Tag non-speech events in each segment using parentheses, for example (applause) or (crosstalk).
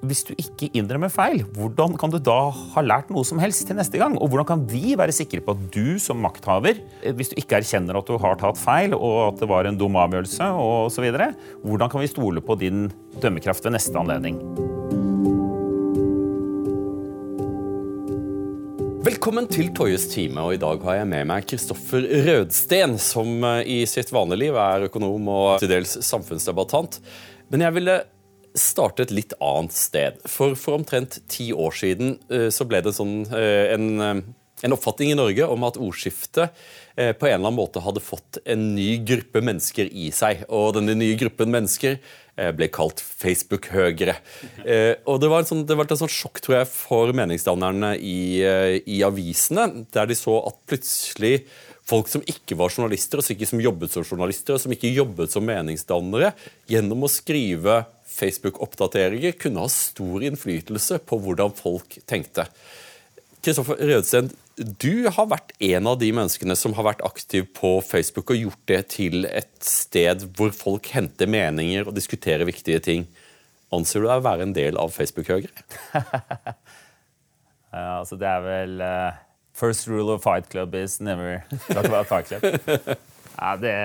hvis du ikke innrømmer feil, hvordan kan du da ha lært noe som helst til neste gang? Og hvordan kan vi være sikre på at du som makthaver, eh, hvis du ikke erkjenner at du har tatt feil, og at det var en dum avgjørelse, osv., hvordan kan vi stole på din dømmekraft ved neste anledning? Velkommen til Toyes time, og i dag har jeg med meg Kristoffer Rødsten, som eh, i sitt vanlige liv er økonom og til dels samfunnsdebattant. Men jeg ville starte et litt annet sted. For, for omtrent ti år siden uh, så ble det sånn, uh, en, uh, en, oppfatning i Norge om at ordskiftet på en eller annen måte hadde fått en ny gruppe mennesker i seg. Og denne nye gruppen mennesker ble kalt Facebook-høgre. og Det var, sånn, det var et sånt sjokk tror jeg, for meningsdannerne i, i avisene, der de så at plutselig folk som ikke var journalister, og ikke som jobbet som journalister, og som ikke jobbet som meningsdannere, gjennom å skrive Facebook-oppdateringer kunne ha stor innflytelse på hvordan folk tenkte. Kristoffer Rødsten, du har vært en av de menneskene som har vært aktiv på Facebook og gjort det til et sted hvor folk henter meninger og diskuterer viktige ting. Anser du deg å være en del av Facebook-høyre? (laughs) ja, altså det er vel uh, First rule of fight club is never talk about fight club. ja, det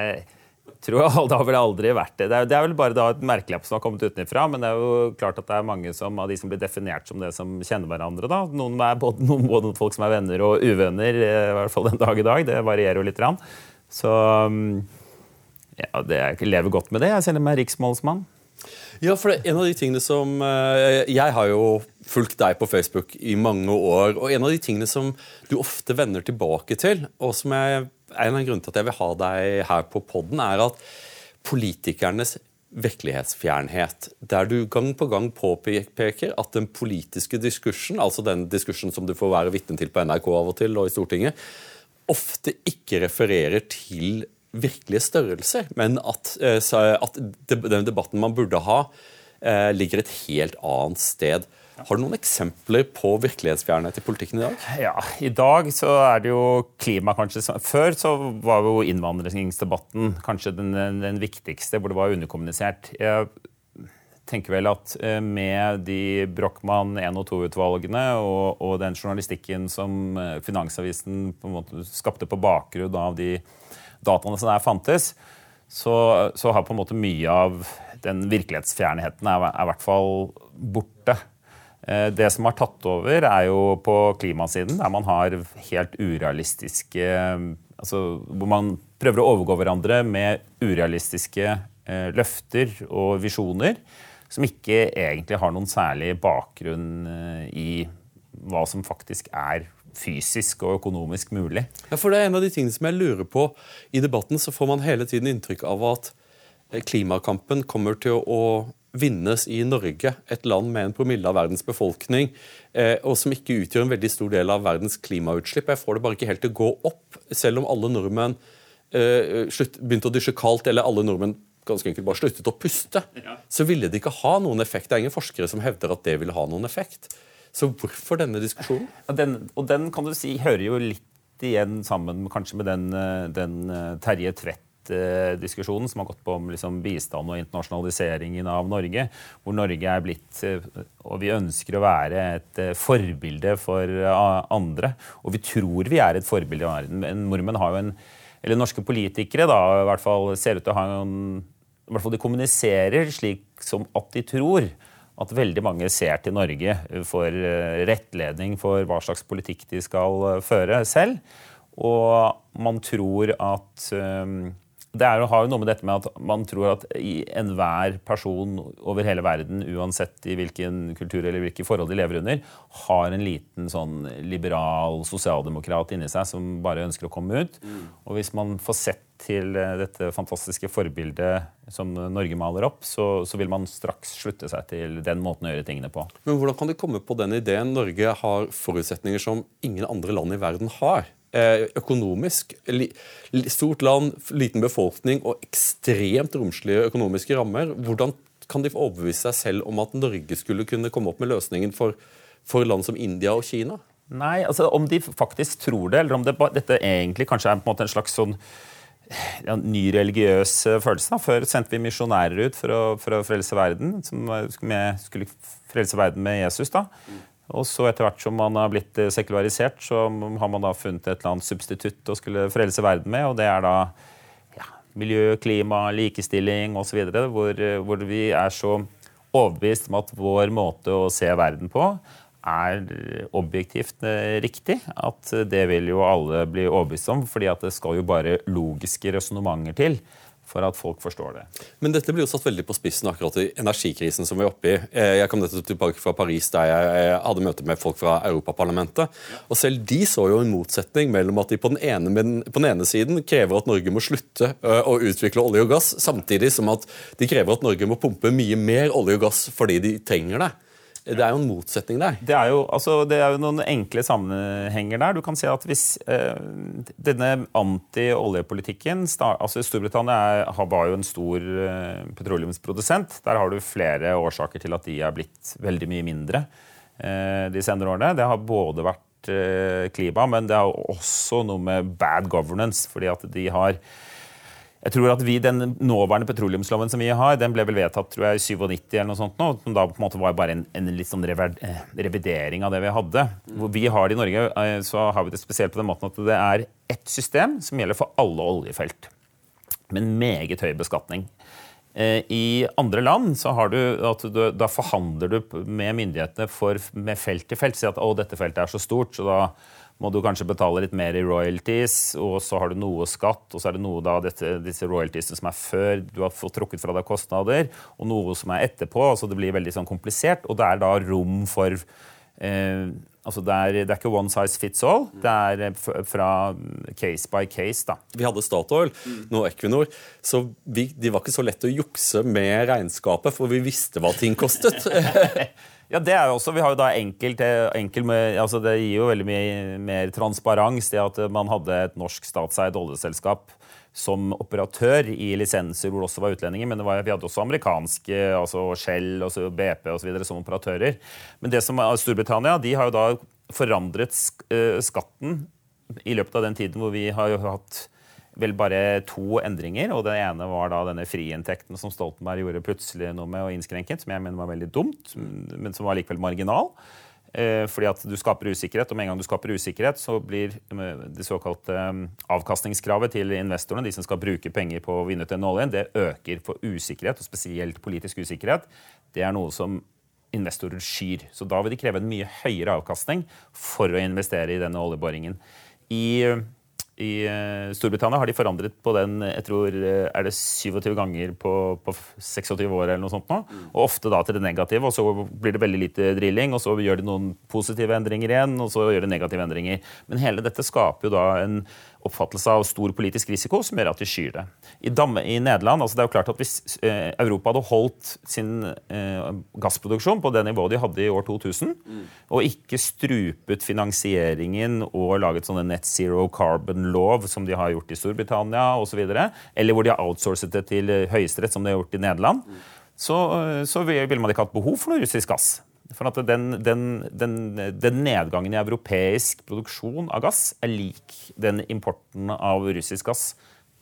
tror jeg, Det har vel aldri vært det. Det er, det er vel bare da et merkelapp som har kommet utenfra. Men det er jo klart at det er mange som, av de som blir definert som det som kjenner hverandre. da. Noen er både, noen, både folk som er venner og uvenner, eh, i hvert fall den dag i dag. Det varierer jo litt. Rann. Så mm, ja, det, jeg lever godt med det, jeg selv om jeg er riksmålsmann. Ja, for det er en av de tingene som eh, Jeg har jo fulgt deg på Facebook i mange år. Og en av de tingene som du ofte vender tilbake til, og som jeg en av grunnene til at jeg vil ha deg her på poden, er at politikernes virkelighetsfjernhet, der du gang på gang påpeker at den politiske diskursen, altså den diskursen som du får være vitne til på NRK av og til og i Stortinget, ofte ikke refererer til virkelige størrelser, men at, eh, at den debatten man burde ha, eh, ligger et helt annet sted. Har du noen eksempler på virkelighetsfjernhet i politikken i dag? Ja, I dag så er det jo klima kanskje Før så var jo innvandringsdebatten kanskje den, den viktigste, hvor det var underkommunisert. Jeg tenker vel at eh, med de Brochmann 1 og 2-utvalgene og, og, den journalistikken som eh, Finansavisen på en måte skapte på bakgrunn av de dataene som der fantes, så, så har på en måte mye av den virkelighetsfjernheten er, er i hvert fall borte. Eh, det som har tatt over, er jo på klimasiden, der man har helt urealistiske altså Hvor man prøver å overgå hverandre med urealistiske eh, løfter og visjoner som ikke egentlig har noen særlig bakgrunn eh, i hva som faktisk er fysisk og økonomisk mulig. Ja, for det er En av de tingene som jeg lurer på i debatten, så får man hele tiden inntrykk av at klimakampen kommer til å vinnes i Norge, et land med en promille av verdens befolkning, eh, og som ikke utgjør en veldig stor del av verdens klimautslipp. Jeg får det bare ikke helt til å gå opp, selv om alle nordmenn eh, begynte å dusje kaldt, eller alle nordmenn ganske enkelt bare sluttet å puste, ja. så ville det ikke ha noen effekt. Det er ingen forskere som hevder at det ville ha noen effekt. Så hvorfor denne diskusjonen? Og den, og den kan du si hører jo litt igjen sammen kanskje med den, eh, den Terje Tvedt budsjettdiskusjonen som har gått på liksom bistand og internasjonaliseringen av Norge. Hvor Norge er blitt, eh, og vi ønsker å være et eh, forbilde for eh, andre. Og vi tror vi er et forbilde i verden. Men nordmenn har jo en Eller norske politikere da, i hvert fall ser ut til å ha en i hvert fall De kommuniserer slik som at de tror at veldig mange ser til Norge for rettledning for hva slags politikk de skal føre selv. Og man tror at det er, har jo noe med dette med at man tror at enhver person over hele verden, uansett i hvilken kultur eller hvilke forhold de lever under, har en liten sånn liberal sosialdemokrat inni seg som bare ønsker å komme ut. Og hvis man får sett til eh, dette fantastiske forbildet som Norge maler opp, så, så, vil man straks slutte seg til den måten å gjøre tingene på. Men hvordan kan de komme på den ideen? Norge har forutsetninger som ingen andre land i verden har. Eh, økonomisk. Stort land, liten befolkning og ekstremt romslige økonomiske rammer. Hvordan kan de overbevise seg selv om at Norge skulle kunne komme opp med løsningen for, for land som India og Kina? Nei, altså Om de faktisk tror det, eller om det, dette egentlig kanskje er en en slags sånn ja, ny religiøs eh, følelse. Da. Før sendte vi misjonærer ut for å, for å frelse verden, som skulle frelse verden med Jesus. da. Og så etter hvert som man har blitt eh, sekularisert, så har man da funnet et eller annet substitutt å skulle frelse verden med, og det er da ja, miljø, klima, likestilling osv., hvor, hvor vi er så overbevist om at vår måte å se verden på er objektivt eh, riktig. At det vil jo alle bli overbevist om, fordi at det skal jo bare logiske resonnementer til for at folk forstår det. Men dette blir jo satt veldig på spissen akkurat i energikrisen som vi er oppe i. Eh, jeg kom nettopp tilbake fra Paris der jeg hadde møte med folk fra Europaparlamentet. Og selv de så jo en motsetning mellom at de på den, ene, på den ene siden krever at Norge må slutte eh, å utvikle olje og gass, samtidig som at de krever at Norge må pumpe mye mer olje og gass fordi de trenger det. Det er jo en motsetning der. Det er jo, altså, det er jo noen enkle sammenhenger der. Du kan si at hvis eh, denne anti-oljepolitikken altså Storbritannia er, var jo en stor eh, petroleumsprodusent. Der har du flere årsaker til at de er blitt veldig mye mindre eh, de senere årene. Det har både vært eh, klima, men det er også noe med bad governance. fordi at de har jeg tror at vi, Den nåværende petroleumsloven som vi har, den ble vel vedtatt tror jeg, i 97 eller noe sånt nå, som da på en måte var bare en, en litt sånn eh, revidering av det vi hadde. Hvor vi har det i Norge, eh, så har vi det spesielt på den måten at det er ett system som gjelder for alle oljefelt. Med en meget høy beskatning. Eh, I andre land så har du, at du, da forhandler du med myndighetene for, med felt til felt. Si at å, dette feltet er så stort, så da må du kanskje betale litt mer i royalties, og så har du noe skatt, og så er det noe da dette, disse royaltiesene som er før du har fått trukket fra deg kostnader, og noe som er etterpå. altså Det blir veldig sånn komplisert, og det er da rom for eh, altså det er, det er, ikke one size fits all. Det er eh, fra case by case. da. Vi hadde Statoil, nå Equinor. så vi, De var ikke så lett å jukse med regnskapet, for vi visste hva ting kostet. (laughs) Ja, Det er jo også, vi har jo da enkelt, enkelt med, altså Det gir jo veldig mye mer transparens det at man hadde et norsk statseid oljeselskap som operatør i lisenser hvor det også var utlendinger. Men var, vi hadde også amerikanske, altså Shell og BP videre, som operatører. Men det som er Storbritannia de har jo da forandret eh, skatten i løpet av den tiden hvor vi har jo hatt vel bare to endringer. og Det ene var da denne friinntekten som Stoltenberg gjorde plutselig noe med å innskrenke, som jeg mener var veldig dumt, men som var likevel marginal. Eh, fordi at du skaper usikkerhet, og med en gang du skaper usikkerhet, så blir det såkalte eh, avkastningskravet til investorene, de som skal bruke penger på å vinne ut den oljen, det øker for usikkerhet, og spesielt politisk usikkerhet. Det er noe som investorer skyr. Så da vil de kreve en mye høyere avkastning for å investere i denne oljeboringen. I i eh, Storbritannia har de forandret på den jeg tror, eh, er det 27 ganger på, på 26 år. eller noe sånt nå. Og ofte da til det negative, og så blir det veldig lite drilling. Og så gjør de noen positive endringer igjen, og så gjør de negative endringer. Men hele dette skaper jo da en oppfattelse av stor politisk risiko som gjør at de skyr det. I, Damme, i Nederland, altså det er jo klart at Hvis eh, Europa hadde holdt sin eh, gassproduksjon på det nivået de hadde i år 2000, mm. og ikke strupet finansieringen og laget sånne net zero carbon-lov som de har gjort i Storbritannia osv., eller hvor de har outsourcet det til Høyesterett, som de har gjort i Nederland, mm. så, eh, så ville man ikke hatt behov for noe russisk gass. For at den, den, den, den, nedgangen i europeisk produksjon av gass er lik den importen av russisk gass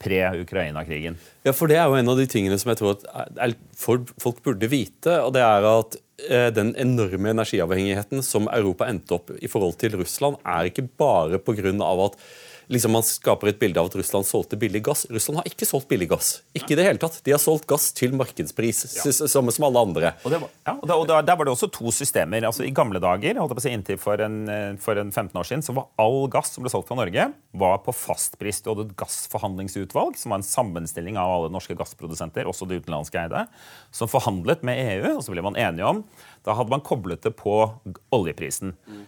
pre-Ukraina-krigen. Ja, for Det er jo en av de tingene som jeg tror at folk burde vite. og det er at eh, Den enorme energiavhengigheten som Europa endte opp i forhold til Russland, er ikke bare pga. at liksom man skaper et bilde av at Russland solgte billig gass. Russland har ikke solgt billig gass. Ikke i det hele tatt. De har solgt gass til markedspris, ja. som, som, alle andre. Og, var, ja, og, der, og der, der, var det også to systemer. Altså, I gamle dager, holdt jeg på å si inntil for en, for en 15 år siden, så var all gass som ble solgt fra Norge, var på fastpris. Du hadde et gassforhandlingsutvalg, som var en sammenstilling av alle norske gassprodusenter, også de utenlandske eide, som forhandlet med EU, og så ble man enige om Da hadde man koblet det på oljeprisen. Mm.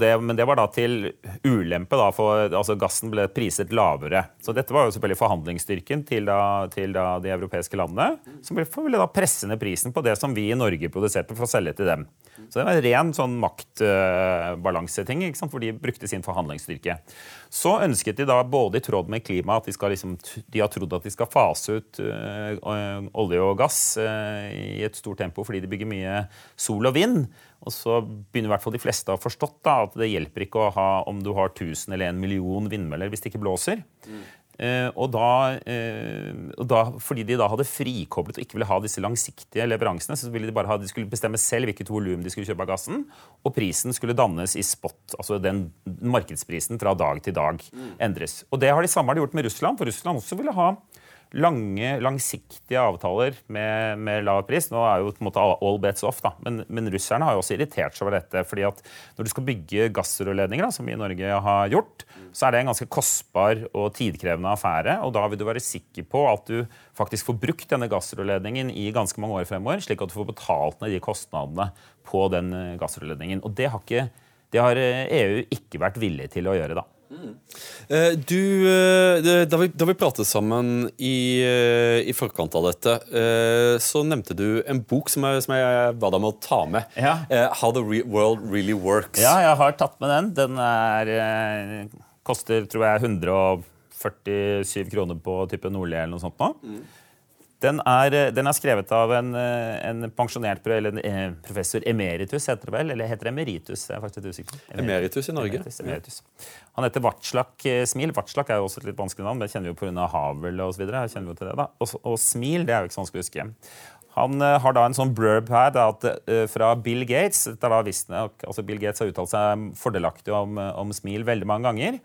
Det, men det var da til ulempe, da, for altså gassen ble priset lavere. Så dette var jo selvfølgelig forhandlingsstyrken til, da, til da de europeiske landene, som ville da presse ned prisen på det som vi i Norge produserte for å selge til dem. Så det var en ren sånn maktbalanseting, uh, hvor de brukte sin forhandlingsstyrke. Så ønsket de da, både i tråd med klima, at de, liksom, de har trodd at de skal fase ut uh, olje og gass uh, i et stort tempo fordi de bygger mye sol og vind. Og så begynner i hvert fall de fleste å ha forstått da, at det hjelper ikke å ha om du har 1000 eller 1 million vindmøller hvis det ikke blåser. Mm. Eh, og da, eh, og da, fordi de da hadde frikoblet og ikke ville ha disse langsiktige leveransene, så ville de bare ha, de skulle bestemme selv hvilket volum de skulle kjøpe av gassen, og prisen skulle dannes i spot. Altså den markedsprisen fra dag til dag endres. Og det har de samme gjort med Russland, for Russland også ville ha lange, langsiktige avtaler med, med, lav pris. Nå er jo på en måte all bets off, da. Men, men, russerne har jo også irritert seg over dette. fordi at når du skal bygge gassrørledninger, som vi i Norge har gjort, så er det en ganske kostbar og tidkrevende affære. Og da vil du være sikker på at du faktisk får brukt denne gassrørledningen i ganske mange år fremover, slik at du får betalt ned de kostnadene på den eh, gassrørledningen. Og det har, ikke, det har EU ikke vært villig til å gjøre, da. Mm. Du, eh, da vi, da vi, pratet sammen i, eh, i, forkant av dette, så nevnte du en bok som jeg, som jeg ba deg om å ta med. Ja. How the World Really Works. Ja, jeg har tatt med den. Den er, koster tror jeg 147 kroner på type Nordli eller noe sånt nå. Mm. Den er, eh, den er, skrevet av en, eh, en pensjonert eller en eh, professor emeritus, heter det vel? Eller heter det emeritus? Jeg er faktisk usikker. Emeritus, emeritus i Norge. Emeritus, emeritus. Han heter Vatslak Smil. Vatslak er jo også et litt vanskelig navn, men det kjenner vi jo pga. Havel osv. Og, og Smil det er jo ikke så vanskelig å huske. Han har da en sånn blurb her da, at, uh, fra Bill Gates. Da visstnok, altså Bill Gates har uttalt seg fordelaktig om, om Smil veldig mange ganger.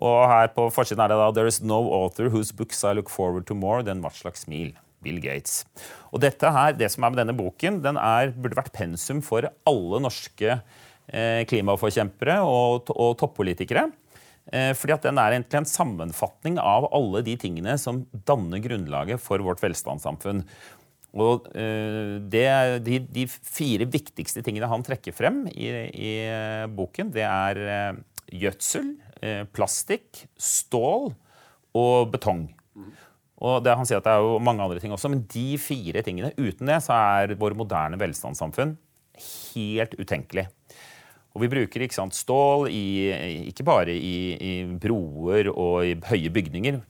Og her på forsiden er det da There is no author whose books I look forward to more than Vatslak Smil. Bill Gates. Og dette her, Det som er med denne boken, den er, burde vært pensum for alle norske eh, klimaforkjempere og, og toppolitikere. Eh, fordi at Den er egentlig en sammenfatning av alle de tingene som danner grunnlaget for vårt velstandssamfunn. Og eh, det, de, de, fire viktigste tingene han trekker frem i, i eh, boken, det er eh, gjødsel, plastikk, stål og betong. Og det, Han sier at det er jo mange andre ting også, men de fire tingene, uten det så er vår moderne velstandssamfunn helt utenkelig. Og Vi bruker ikke sant, stål i, ikke bare i, i, broer og i høye bygninger.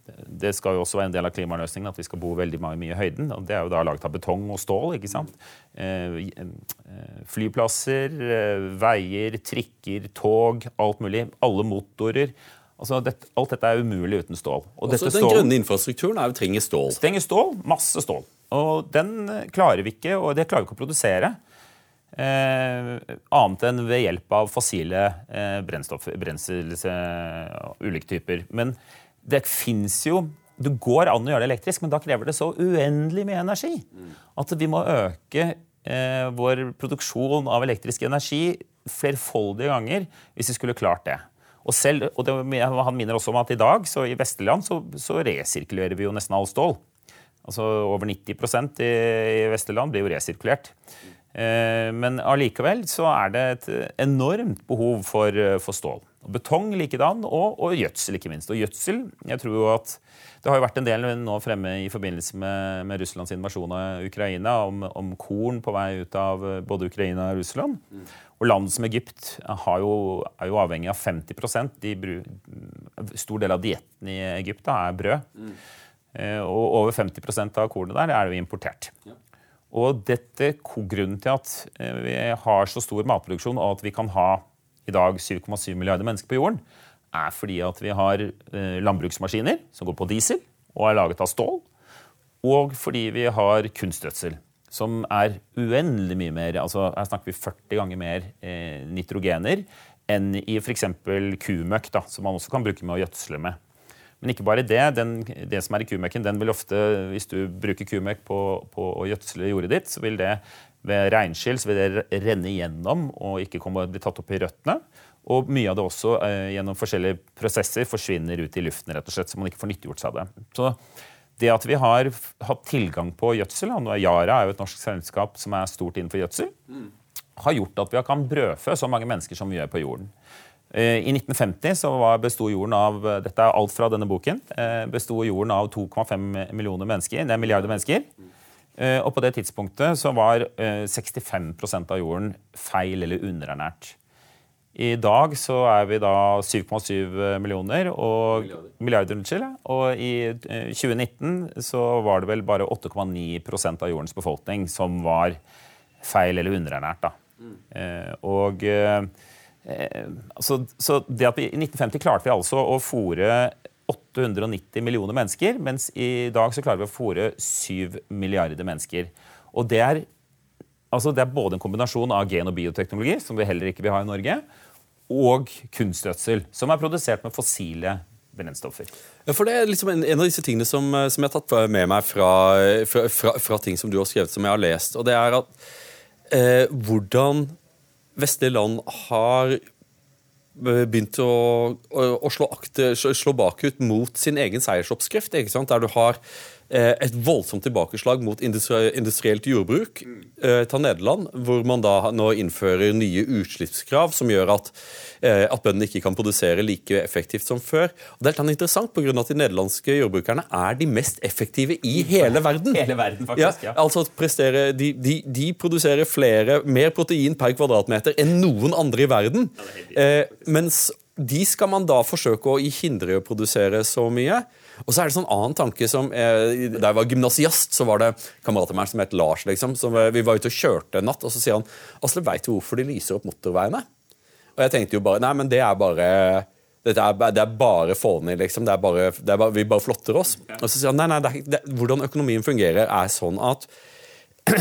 Det skal jo også være en del av klimaløsningen at vi skal bo veldig mye i høyden. og Det er jo da laget av betong og stål. ikke sant? Eh, eh, flyplasser, eh, veier, trikker, tog, alt mulig. Alle motorer. Altså, det, alt dette er umulig uten stål. Og Også den grønne infrastrukturen er trenger stål. Trenger stål, Masse stål. Og den eh, klarer vi ikke, og det klarer vi ikke å produsere. Eh, annet enn ved hjelp av fossile eh, brennstoff, ulike typer. Men det fins jo Det går an å gjøre det elektrisk, men da krever det så uendelig mye energi at vi må øke eh, vår produksjon av elektrisk energi flerfoldige ganger hvis vi skulle klart det. Og, selv, og det, Han minner også om at i dag så i Vestland så, så resirkulerer vi jo nesten all stål. Altså Over 90 i, i Vesterland blir jo resirkulert. Eh, men allikevel så er det et enormt behov for, for stål. Og betong likedan, og, og, gjødsel, ikke minst. Og gjødsel jeg tror jo at Det har jo vært en del nå fremme i forbindelse med, med Russlands invasjon av Ukraina om, om, korn på vei ut av både Ukraina og Russland. Mm. Og land som Egypt jo, er jo avhengig av 50% de Stor del av dietten i Egypt da, er brød. Mm. Eh, og over 50% av kornet der er jo importert. Ja. Og dette, grunnen til at eh, vi har så stor matproduksjon og at vi kan ha i dag 7,7 milliarder mennesker på jorden, er fordi at vi har eh, landbruksmaskiner som går på diesel og er laget av stål, og fordi vi har kunstgjødsel som er uendelig mye mer altså Her snakker vi 40 ganger mer eh, nitrogener enn i f.eks. kumøkk, da, som man også kan bruke med å gjødsle med. Men ikke bare det. Den, det som er i kumøkken, den vil ofte, hvis du bruker kumøkk på, på, å gjødsle jordet ditt, så vil det ved regnskyll vil det renne igjennom og ikke komme, bli tatt opp i røttene. Og mye av det også eh, gjennom forskjellige prosesser forsvinner ut i luften, rett og slett, så man ikke får nyttiggjort seg av det. Så det at vi har hatt tilgang på gjødsel, og Yara er jo et norsk selskap som er stort innenfor gjødsel, har gjort at vi kan brødfø så mange mennesker som vi gjør på jorden. Eh, I 1950 så besto jorden av dette er alt fra denne boken, eh, jorden av 2,5 millioner mennesker, det er milliarder mennesker. Og på det tidspunktet så var 65% av jorden feil eller underernært. I dag så er vi da 7,7 millioner og milliarder. unnskyld, og i 2019 eh, så var det vel bare 8,9% av jordens befolkning som var feil eller underernært. da. Mm. Eh, og eh, altså, så det at vi, I 1950 klarte vi altså å fòre 890 millioner mennesker, mens i dag så klarer vi å fòre 7 milliarder mennesker. Og det er, altså det er både en kombinasjon av gen- og bioteknologi, som vi heller ikke vil ha i Norge, og kunstgjødsel, som er produsert med fossile brennstoffer. Ja, for det er liksom en, en av disse tingene som, eh, som, jeg har tatt med meg fra, fra, fra, fra, ting som du har skrevet, som jeg har lest. Og det er at eh, hvordan vestlige land har begynt å, å, å slå, akte, slå, bakut mot sin egen seiersoppskrift. Der du har eh, et voldsomt tilbakeslag mot industrielt jordbruk. Eh, ta Nederland, hvor man da nå innfører nye utslippskrav som gjør at, eh, at bøndene ikke kan produsere like effektivt som før. Og det er helt interessant pga. at de nederlandske jordbrukerne er de mest effektive i hele verden. Hele verden, faktisk, ja. ja altså de, de, de, produserer flere, mer protein per kvadratmeter enn noen andre i verden. Eh, mens de skal man da forsøke å hindre å produsere så mye. Og så er det sånn annen tanke som eh, Da jeg var gymnasiast, så var det kamerater meg som het Lars. liksom, som eh, Vi var ute og kjørte en natt, og så sier han Asle, veit du hvorfor de lyser opp motorveiene? Og jeg tenkte jo bare Nei, men det er bare dette er, det er bare fånig, liksom. Det er bare, det er bare, vi bare flotter oss. Og så sier han nei, nei, det, hvordan økonomien fungerer, er sånn at (clears throat)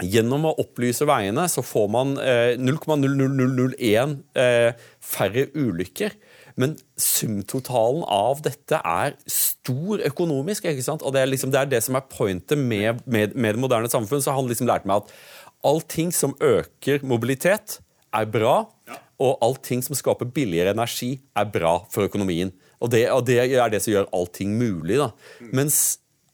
Gjennom å opplyse veiene så får man eh, 0,0001 eh, færre ulykker. Men sumtotalen av dette er stor økonomisk. ikke sant? Og Det er, liksom, det, er det, som er pointet med, med, med, det moderne samfunn. Så han liksom lærte meg at allting som øker mobilitet, er bra. Ja. Og allting som skaper billigere energi, er bra for økonomien. Og det, og det er det som gjør allting mulig. da. Mm. Mens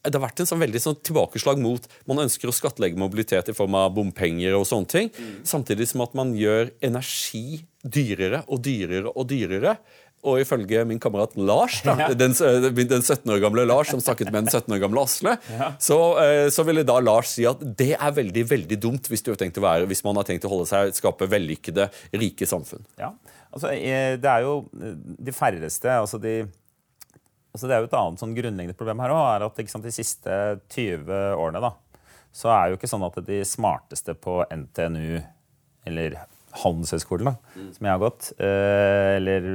det har vært en sånn veldig sånn tilbakeslag mot Man ønsker å skattlegge mobilitet i form av bompenger og sånne ting. Mm. Samtidig som at man gjør energi dyrere og dyrere og dyrere. Og ifølge min kamerat Lars, da, (laughs) ja. den, den, 17 år gamle Lars som snakket med den 17 år gamle Asle, ja. så, eh, så, ville da Lars si at det er veldig veldig dumt hvis, være, hvis man har tenkt å holde seg, skape vellykkede, rike samfunn. Ja, altså Det er jo de færreste altså de Altså det er jo Et annet sånn grunnleggende problem her også, er at sant, de siste 20 årene da, så er jo ikke sånn at de smarteste på NTNU eller Handelshøyskolen, mm. som jeg har gått, eh, eller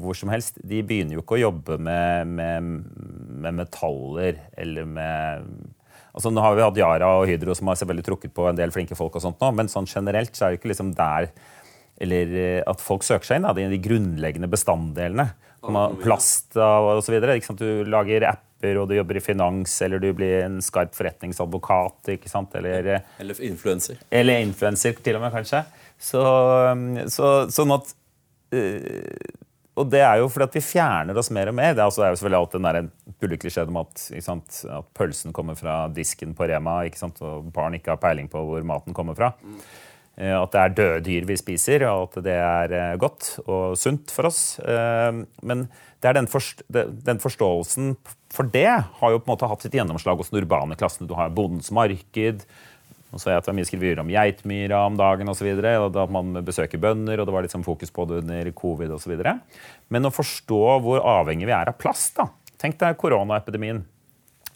hvor som helst, de begynner jo ikke å jobbe med, med, med metaller eller med altså Nå har vi hatt Yara og Hydro som har selvfølgelig trukket på en del flinke folk, og sånt nå, men sånn generelt så er det ikke liksom der eller eh, at folk søker seg inn, da, de, de grunnleggende bestanddelene. Plast og osv. Du lager apper, og du jobber i finans, eller du blir en skarp forretningsadvokat. Eller, eller influenser. Eller influenser, til og med, kanskje. Så, så, sånn at øh, Og det er jo fordi at vi fjerner oss mer og mer. Det er, altså, det er jo selvfølgelig alltid den der bulleklisjeen om at, sant, at, pølsen kommer fra disken på Rema, sant, og barn ikke har peiling på hvor maten kommer fra. Mm. At det er døde dyr vi spiser, og at det er øh, godt og sunt for oss. Men det er den forståelsen for det har jo på en måte hatt sitt gjennomslag hos den urbane klassen. Du har Bondens marked, og så jeg at det var mye skriverier om geitmyra om dagen osv. At man besøker bønder, og det var litt sånn fokus på det under covid osv. Men å forstå hvor avhengig vi er av plast da. Tenk deg koronaepidemien.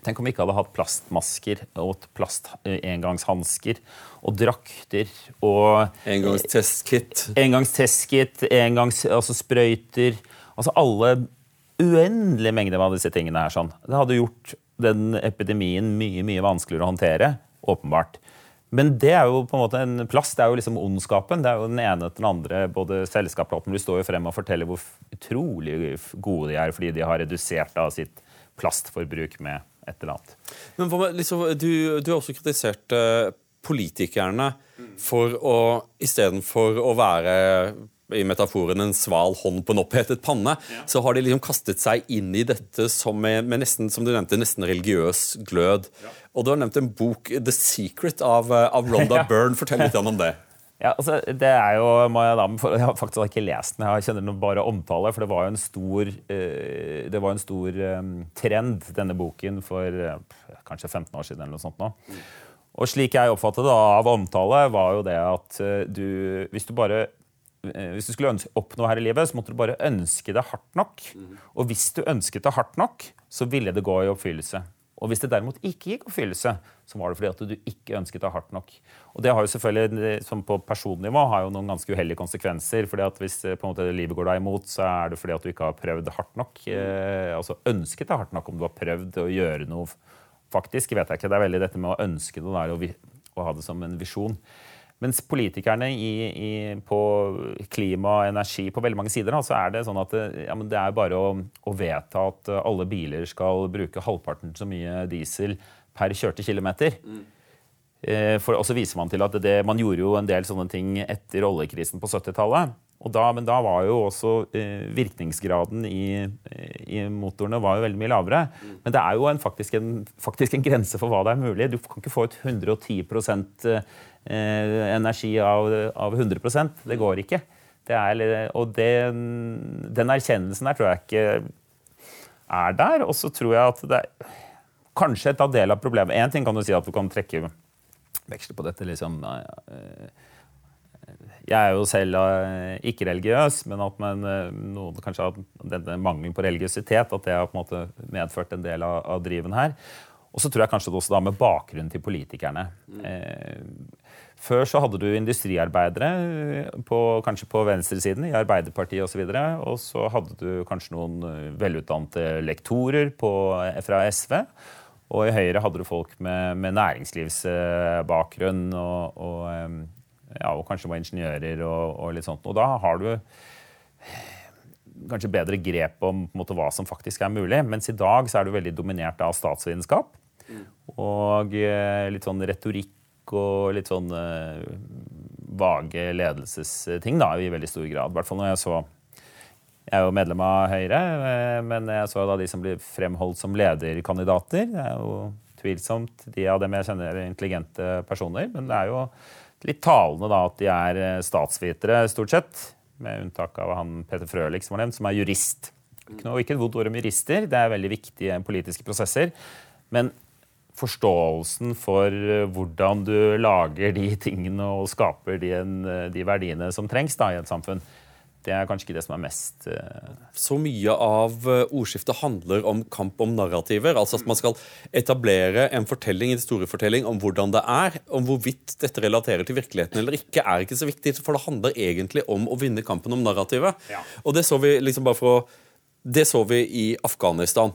Tenk om vi ikke hadde hatt plastmasker og plast-engangshansker og drakter og Engangstestkit. Engangstestkit, engangs, altså sprøyter. Altså alle uendelige mengder av disse tingene her. sånn. Det hadde gjort den epidemien mye mye vanskeligere å håndtere. Åpenbart. Men det er jo på en måte en plass, det er jo liksom ondskapen. Det er jo den ene etter den andre. Både selskapsplaten du står jo frem og forteller hvor utrolig gode de er fordi de har redusert da sitt plastforbruk med et eller annet. Men liksom, du, du, har også kritisert uh, politikerne for å istedenfor å være i metaforen en sval hånd på en opphetet panne, ja. så har de liksom kastet seg inn i dette som med, med nesten som du nevnte, nesten religiøs glød. Ja. Og du har nevnt en bok, 'The Secret', av, av Ronda Rhonda (laughs) Byrne. Fortell litt om det. (laughs) Ja, altså, det er jo, Maja jeg, da, jeg har faktisk ikke lest den, jeg kjenner den bare omtale. For det var jo en stor, uh, det var en stor um, trend, denne boken, for kanskje 15 år siden. eller noe sånt nå. Mm. Og slik jeg oppfattet det av omtale, var jo det at du Hvis du bare hvis du skulle oppnå her i livet, så måtte du bare ønske det hardt nok. Og hvis du ønsket det hardt nok, så ville det gå i oppfyllelse. Og hvis det derimot ikke gikk oppfyllelse, så var det fordi at du ikke ønsket det hardt nok. Og det har jo selvfølgelig, som på personnivå har jo noen ganske uheldige konsekvenser. fordi at Hvis eh, på en måte livet går deg imot, så er det fordi at du ikke har prøvd det hardt nok. Eh, altså ønsket det hardt nok om du har prøvd å gjøre noe faktisk. vet jeg ikke, Det er veldig dette med å ønske det og, og ha det som en visjon. Mens politikerne i, i, på klima og energi på veldig mange sider, da, så er det sånn at ja, det er bare å, å, vedta at alle biler skal bruke halvparten så mye diesel per kjørte kilometer. Mm. Eh, for, og så viser man til at det, man gjorde jo en del sånne ting etter oljekrisen på 70-tallet. men da var jo også eh, virkningsgraden i, i, motorene var jo veldig mye lavere. Mm. Men det er jo en, faktisk, en, faktisk, en, grense for hva det er mulig. Du kan ikke få ut 110 eh, energi av, av 100% Det går ikke. Det er, og det, den erkjennelsen der tror jeg ikke er der. Og så tror jeg at det er kanskje et av del av problemet. Én ting kan du si at du kan trekke veksler på dette. liksom, eh, jeg er jo selv eh, ikke religiøs, men at man, eh, noen kanskje har denne mangelen på religiøsitet at det har på en måte medført en del av, av driven her. Og så tror jeg kanskje det også da med bakgrunnen til politikerne. Mm. Eh, før så hadde du industriarbeidere, eh, på, kanskje på venstresiden, i Arbeiderpartiet osv. Og, så og så hadde du kanskje noen eh, velutdannede lektorer på, fra SV. Og i Høyre hadde du folk med, med næringslivsbakgrunn og, og, ja, og, kanskje var ingeniører og, og, litt sånt. Og da har du kanskje bedre grep om måte, hva som faktisk er mulig. Mens i dag så er du veldig dominert av statsvitenskap mm. og eh, litt sånn retorikk og litt sånn uh, vage ledelsesting da, i veldig stor grad. I hvert fall når jeg så Jeg er jo medlem av Høyre, uh, men jeg så da de som blir fremholdt som lederkandidater. Det er jo tvilsomt de av dem jeg kjenner er intelligente personer. Men det er jo litt talende da at de er statsvitere, stort sett med unntak av han Peter Frølich, som var nevnt, som er jurist. Ikke, noe, ikke et vondt ord om jurister, det er veldig viktige politiske prosesser. Men forståelsen for eh, hvordan du lager de tingene og skaper de, de verdiene som trengs da, i et samfunn, det er kanskje ikke det som er mest uh... Så mye av eh, ordskiftet handler om kamp om narrativer. Altså at man skal etablere en fortelling en historiefortelling om hvordan det er. Om hvorvidt dette relaterer til virkeligheten eller ikke, er ikke så viktig. For det handler egentlig om å vinne kampen om narrativet. Ja. Og det så vi liksom bare for å Det så vi i Afghanistan.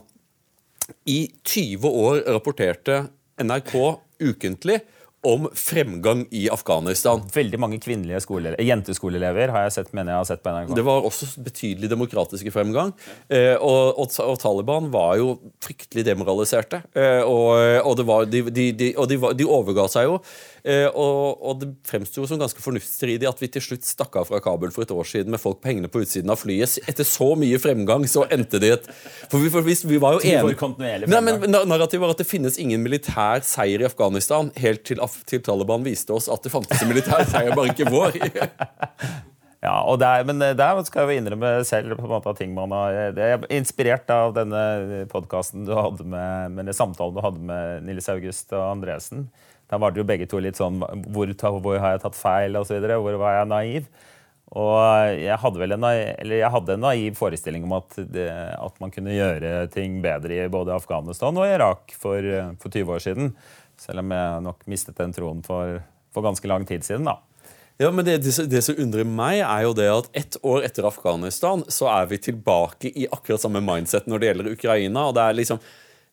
I 20 år rapporterte NRK ukentlig om fremgang i Afghanistan. Veldig mange kvinnelige jenteskoleelever har jeg sett, mener jeg har sett på NRK. Det var også betydelig demokratiske fremgang. Eh, og, og, og, Taliban var jo fryktelig demoraliserte. Eh, og, og, var, de, de, de, de, overga seg jo. Eh, og, det fremsto som ganske fornuftsstridig at vi til slutt stakk av fra Kabul for et år siden med folk på hengende på utsiden av flyet. Etter så mye fremgang så endte det et For vi, for vi, vi var jo enige Narrativet var at det finnes ingen militær seier i Afghanistan helt til, til Taliban viste oss at det fantes en militær seier, bare ikke vår. (laughs) Ja, der, Men der skal jeg jo innrømme selv på en måte at ting man har Jeg er inspirert av denne podkasten du hadde med, med samtalen du hadde med Nils August og Andresen. Da var det jo begge to litt sånn Hvor, hvor har jeg tatt feil, og så videre, Hvor var jeg naiv? Og jeg hadde vel en, eller jeg hadde en naiv forestilling om at, det, at, man kunne gjøre ting bedre i både Afghanistan og Irak for, for 20 år siden. Selv om jeg nok mistet den troen for, for ganske lang tid siden. da. Ja, men det, det, det, som undrer meg, er jo det at ett år etter Afghanistan så er vi tilbake i akkurat samme mindset når det gjelder Ukraina. og det er liksom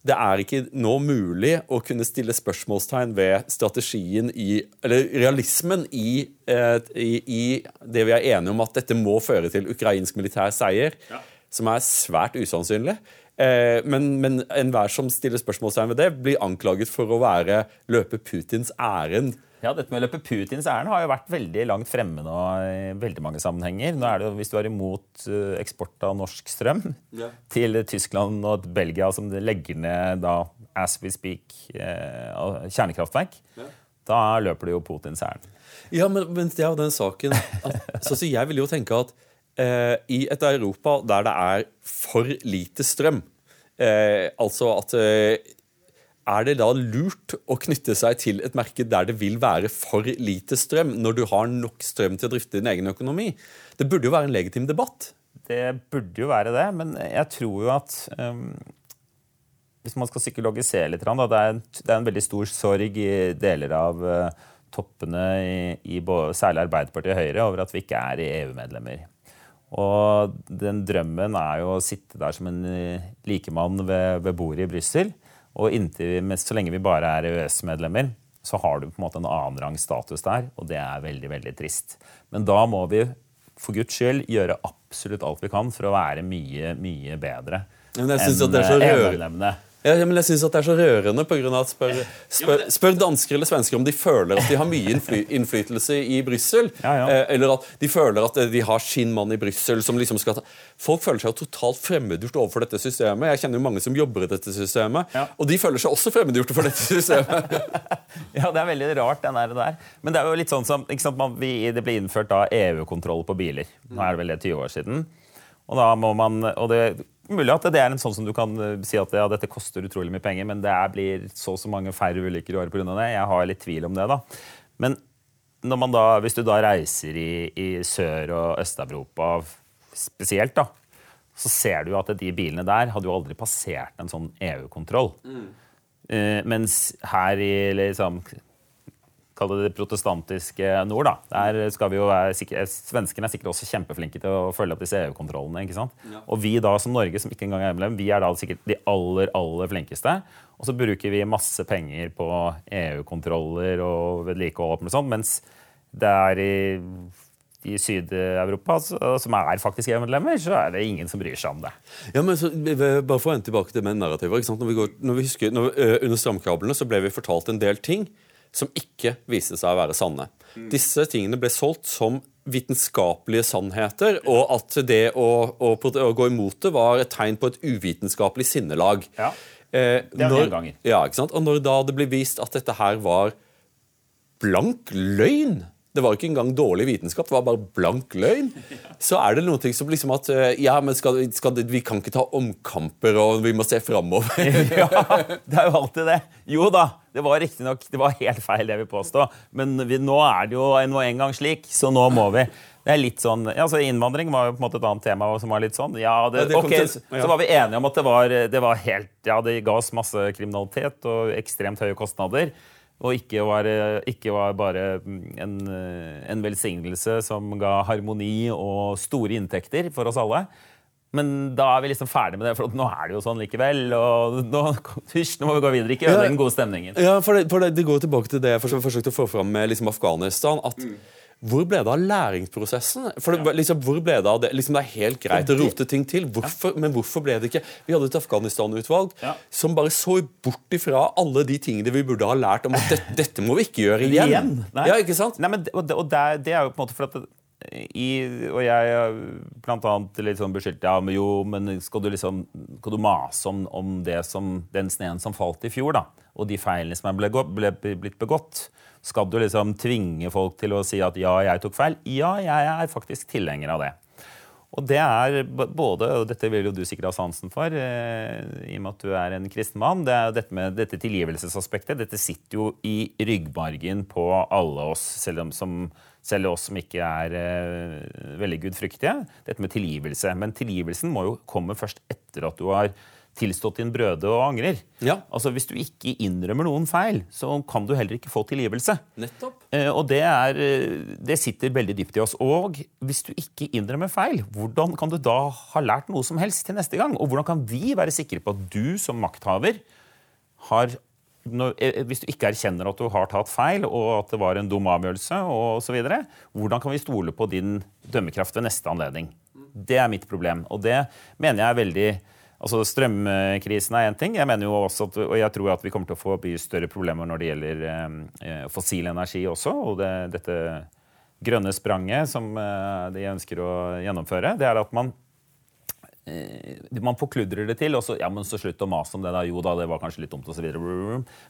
det er ikke nå mulig å kunne stille spørsmålstegn ved strategien i Eller realismen i, eh, i, i det vi er enige om at dette må føre til ukrainsk militær seier, ja. som er svært usannsynlig. Eh, men, men enhver som stiller spørsmålstegn ved det, blir anklaget for å være løpe Putins ærend ja, Dette med å løpe Putins ærend har jo vært veldig langt fremme nå i veldig mange sammenhenger. Nå er det jo, Hvis du er imot eh, eksport av norsk strøm ja. til Tyskland og Belgia, som legger ned da, as we speak, eh, kjernekraftverk, ja. da løper du jo Putins ærend. Ja, men, men det er jo den saken at, så, så Jeg vil jo tenke at eh, i et Europa der det er for lite strøm eh, Altså at eh, er det da lurt å knytte seg til et marked der det vil være for lite strøm, når du har nok strøm til å drifte din egen økonomi? Det burde jo være en legitim debatt. Det burde jo være det, men jeg tror jo at um, hvis man skal psykologisere litt, da, det, er en, det er en veldig stor sorg i deler av uh, toppene i, i særlig Arbeiderpartiet og Høyre over at vi ikke er EU-medlemmer. Og den drømmen er jo å sitte der som en uh, likemann ved, ved bordet i Brussel. Og inntil, så lenge vi bare er EØS-medlemmer, så har du på en måte en annenrangs status der, og det er veldig, veldig trist. Men da må vi for Guds skyld gjøre absolutt alt vi kan for å være mye, mye bedre enn EU-medlemmene. Ja, men jeg synes at Det er så rørende. På grunn av at spør, spør, spør, dansker eller svensker om de føler at de har mye innflytelse i Brussel. Ja, ja. Eh, eller at de føler at de har sin mann i Brussel. Liksom Folk føler seg jo totalt fremmedgjort overfor dette systemet. Jeg kjenner jo mange som jobber i dette systemet, ja. og de føler seg også fremmedgjorte for dette systemet. (laughs) (laughs) ja, det er veldig rart, den der. Men det er jo litt sånn som sant, man, vi, Det ble innført EU-kontroll på biler. Nå er det vel det 20 år siden. Og da må man, og det Mulig at det er en sånn som du kan eh, si at ja, dette koster utrolig mye penger, men det blir så og så mange færre ulykker i året pga. det. Jeg har litt tvil om det. da. Men da, hvis du da reiser i, i Sør- og Øst-Europa spesielt, da, så ser du at de bilene der hadde jo aldri passert en sånn EU-kontroll. Mm. Uh, mens her i liksom, kall det det protestantiske nord. da. Der skal vi jo være, sikre, Svenskene er sikkert også kjempeflinke til å følge opp disse EU-kontrollene. ikke sant? Ja. Og vi da som Norge, som ikke engang er medlem, vi er da sikkert de aller aller flinkeste. Og så bruker vi masse penger på EU-kontroller og vedlikehold, og sånt, mens det er i, i Syd-Europa, som er faktisk EU-medlemmer, så er det ingen som bryr seg om det. Ja, men så, bare for å ende tilbake til narrativet. Når vi går, når vi husker, når, under stramkablene så ble vi fortalt en del ting som ikke viste seg å være sanne. Disse tingene ble solgt som vitenskapelige sannheter, og at det å, å, å, gå imot det var et tegn på et uvitenskapelig sinnelag. Ja, eh, det er når. Ja, ikke sant? Og når da det ble vist at dette her var blank løgn det var ikke engang dårlig vitenskap, det var bare blank løgn. Så er det noe som liksom at eh, Ja, men skal, skal, vi kan ikke ta omkamper, og vi må se framover. (laughs) ja, det er jo alltid det. Jo da, det var riktignok helt feil, det vi påstå. Men vi, nå er det jo en, en gang slik, så nå må vi. Det er litt sånn, ja, så Innvandring var jo på en måte et annet tema som var litt sånn. Ja, det, ja, ok, til, ja. Så var vi enige om at det var, det var helt Ja, det ga oss masse kriminalitet og ekstremt høye kostnader og ikke var, ikke var bare en, en, velsignelse som ga harmoni og store inntekter for oss alle. Men da er vi liksom ferdig med det, for nå er det jo sånn likevel. og Nå, hysj, nå må vi gå videre. Ikke ødelegge den gode stemningen. Ja, for det, for det, det, går tilbake til det jeg forsøkte å få fram med liksom Afghanistan. at mm hvor ble det av læringsprosessen? For det, liksom, hvor ble Det av det? Liksom, det er helt greit å rote ting til, hvorfor, men hvorfor ble det ikke Vi hadde et Afghanistan-utvalg ja. som bare så bort ifra alle de tingene vi burde ha lært om at det, (laughs) dette må vi ikke gjøre igjen. igjen? Ja, ikke sant? Nei, men, og det, og det, er jo på en måte for at i, og jeg blant annet litt sånn beskyldt ja, men jo, men skal du liksom skal du mase om, om det som, den sneen som falt i fjor, da, og de feilene som er ble, ble, blitt begått? Skal du liksom tvinge folk til å si at ja, jeg tok feil? Ja, jeg er faktisk tilhenger av det. Og det er både, og dette vil jo du sikkert ha sansen for, eh, i og med at du er en kristen mann, det er dette med dette tilgivelsesaspektet. Dette sitter jo i ryggmargen på alle oss, selv, om, som, selv oss som ikke er eh, veldig gudfryktige. Dette med tilgivelse. Men tilgivelsen må jo komme først etter at du har tilstått din brøde og angrer. Ja. Altså Hvis du ikke innrømmer noen feil, så kan du heller ikke få tilgivelse. Nettopp. Eh, og det, er, eh, det sitter veldig dypt i oss. Og hvis du ikke innrømmer feil, hvordan kan du da ha lært noe som helst til neste gang? Og hvordan kan vi være sikre på at du som makthaver har når, eh, hvis du ikke erkjenner at du har tatt feil, og at det var en dum avgjørelse, og så videre, hvordan kan vi stole på din dømmekraft ved neste anledning? Det er mitt problem. Og det mener jeg er veldig Altså Strømkrisen er én ting. Jeg mener jo også at, og jeg tror at vi kommer til å få mye større problemer når det gjelder eh, fossil energi også. Og det, dette grønne spranget som eh, de ønsker å gjennomføre, det er at man eh, man forkludrer det til, og så, ja, men så slutt å mase om det. da, Jo da, det var kanskje litt dumt, osv.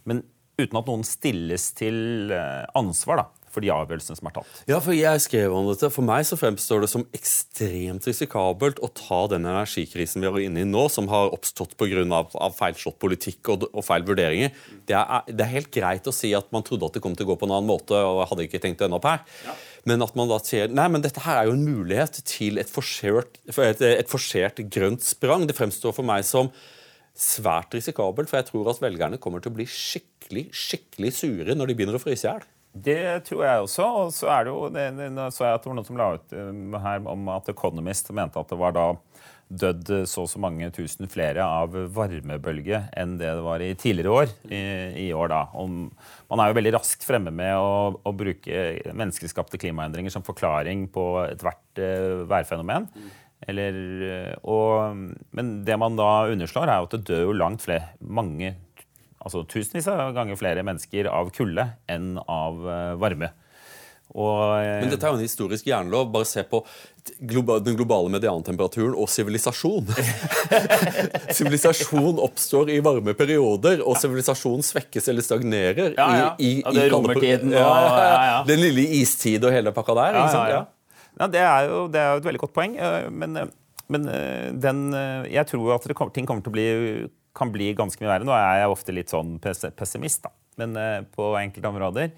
Men uten at noen stilles til eh, ansvar. da for de avgjørelsene som er tatt. Ja, for jeg skrev om dette. For meg så fremstår det som ekstremt risikabelt å ta den energikrisen vi er inne i nå, som har oppstått pga. Feilslått politikk og, og, feil vurderinger. Det er, det er, helt greit å si at man trodde at det kom til å gå på en annen måte, og hadde ikke tenkt å ende opp her. Ja. Men at man da sier nei, men dette her er jo en mulighet til et forsert, et, et forsert grønt sprang. Det fremstår for meg som svært risikabelt, for jeg tror at velgerne kommer til å bli skikkelig skikkelig sure når de begynner å fryse i hjel. Det tror jeg også. Og så er det jo det, det, så jeg at det var noen som la ut um, her om at Economist mente at det var da dødd så og så mange tusen flere av varmebølge enn det det var i tidligere år. I, i år da. Og man er jo veldig raskt fremme med å, å bruke menneskeskapte klimaendringer som forklaring på ethvert uh, værfenomen. Eller, eh, og, men det man da underslår, er jo at det dør jo langt flere, mange altså tusenvis av ganger flere mennesker av kulde enn av uh, varme. Og, uh, Men dette er jo en historisk jernlov. Bare se på den globale mediantemperaturen og sivilisasjon. (laughs) sivilisasjon oppstår i varme perioder, og sivilisasjon svekkes eller stagnerer ja, ja. i, i, det er romertiden. Ja, den lille istid og hele pakka der. Ja, det, er jo, det er jo et veldig godt poeng. Eh, men, men den, jeg tror at kom, ting kommer til å bli kan bli ganske mye verre. Nå er jeg ofte litt sånn pessimist, da, men uh, på enkelte områder.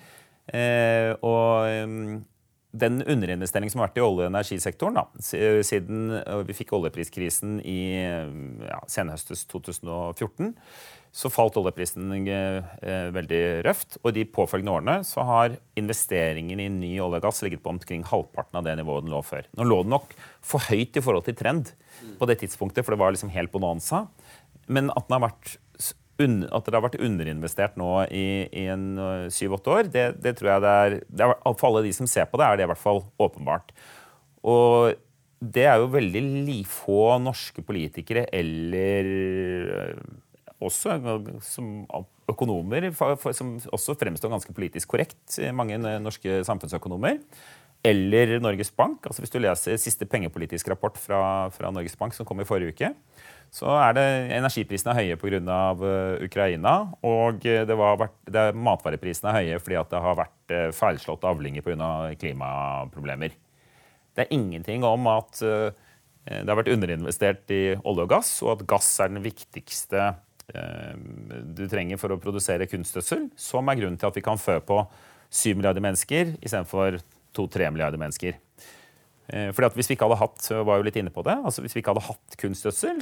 Uh, og um, den underinvesteringen som har vært i olje- og energisektoren da, siden vi fikk oljepriskrisen i ja, senhøstes 2014, så falt oljeprisen eh, veldig røft. Og de påfølgende årene så har investeringen i ny olje og gass ligget på omkring halvparten av det nivået den lå før. Nå lå den nok for høyt i forhold til trend på det tidspunktet, for det var liksom helt bonanza. Men at, vært, at det har vært underinvestert nå i, i en øh, syv-åtte år, det, det, tror jeg det er, det er, For alle de som ser på det, er det i hvert fall åpenbart. Og det er jo veldig få norske politikere eller øh, også som økonomer, som også fremstår ganske politisk korrekt, mange norske samfunnsøkonomer. Eller Norges Bank. altså Hvis du leser siste pengepolitisk rapport fra, fra Norges Bank som kom i forrige uke, så er det energiprisene er høye pga. Eh, Ukraina. Og eh, det var, det, matvareprisene er høye fordi det har vært uh, feilslåtte avlinger pga. klimaproblemer. Det er ingenting om at det har vært underinvestert i olje og gass, og at gass er den viktigste du trenger for å produsere kunstgjødsel, som er grunnen til at vi kan fø på 7 milliarder mennesker istedenfor 2-3 milliarder mennesker. Eh, fordi at Hvis vi ikke hadde hatt var jo litt inne på det, altså hvis vi ikke hadde hatt kunstgjødsel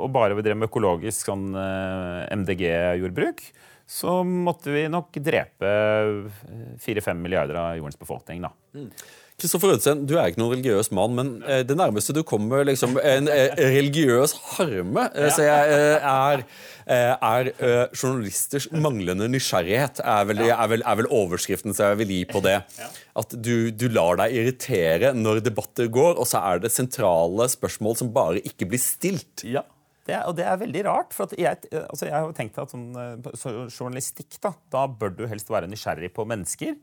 og bare vi drev med økologisk sånn eh, MDG-jordbruk, så måtte vi nok drepe 4-5 milliarder av jordens befolkning. da. Mm. Kristoffer Rødsten, du er ikke noen religiøs mann, men eh, det nærmeste du kommer liksom, en religiøs harme, så jeg er Eh, er uh, journalisters manglende nysgjerrighet. Er vel, er, vel, er vel, overskriften som jeg vil gi på det. At du, du, lar deg irritere når debatter går, og så er det sentrale spørsmål som bare ikke blir stilt. Ja. Det og det er veldig rart. for jeg, altså jeg, har tenkt at sånn, eh, så journalistikk da, da bør du helst være nysgjerrig på mennesker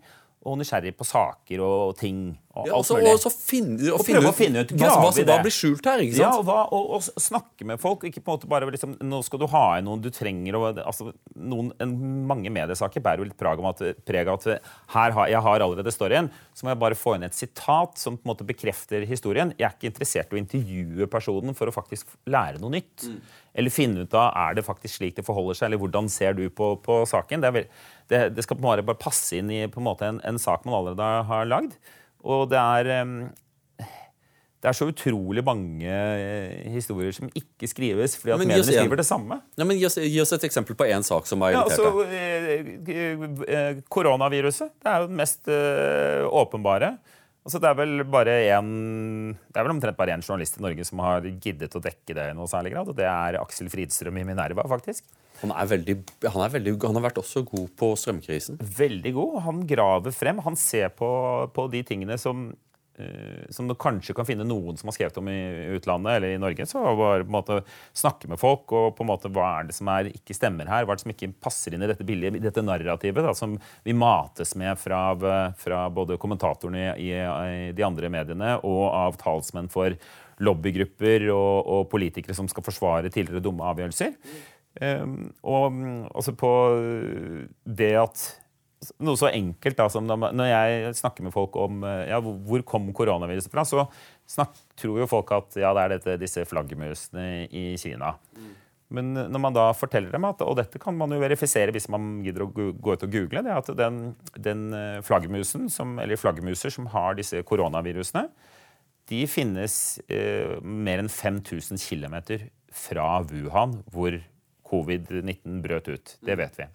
og nysgjerrig på saker og ting. Og ja, mulig. Og så finne, og finne, å finne ut hva, hva, da blir skjult her. ikke sant? Ja, og, hva, og, og, snakke med folk. ikke på en måte bare liksom, Nå skal du ha inn noen du trenger. Og, altså, noen, en, mange mediesaker bærer jo litt preg av at, preg av at her har, jeg har allerede storyen. Så må jeg bare få inn et sitat som på en måte bekrefter historien. Jeg er ikke interessert i å intervjue personen for å faktisk lære noe nytt. Mm. Eller finne ut av er det faktisk slik det forholder seg, eller hvordan ser du på, på saken. Det er veldig det, det, skal bare, bare passe inn i på en, måte en, en sak man allerede har lagd. Og det er det er så utrolig mange eh, historier som ikke skrives fordi at mediene skriver det samme. Ja, men gi oss, gi oss, et eksempel på én sak som er irritert ja, altså, eh, eh, Koronaviruset. Det er jo den mest uh, åpenbare. Altså, det er vel bare en, det er vel omtrent bare én journalist i Norge som har giddet å dekke det i noe særlig grad, og det er Aksel Fridstrøm i Minerva, faktisk. Han, er veldig, han, er veldig, han har vært også god på strømkrisen. Veldig god. Han graver frem. Han ser på, på de tingene som, som du kanskje kan finne noen som har skrevet om i utlandet eller i Norge. Så bare på en måte snakke med folk og på en måte hva er det som er, ikke stemmer her? Hva er det som ikke passer inn i dette billige, dette narrativet da, som vi mates med fra, fra både kommentatorene i, i, de andre mediene og av talsmenn for lobbygrupper og, og politikere som skal forsvare tidligere dumme avgjørelser. Um, og altså på det at Noe så enkelt da, som når jeg snakker med folk om ja, hvor kom koronaviruset fra, så snak, tror jo folk at ja, det er dette, disse flaggermusene i Kina. Mm. Men når man da forteller dem at Og dette kan man jo verifisere hvis man gidder å gå ut og google. det er at den, den flaggermusen, som, eller flaggermuser som har disse koronavirusene, de finnes eh, mer enn 5000 km fra Wuhan, hvor covid-19 brøt ut. Det vet vi.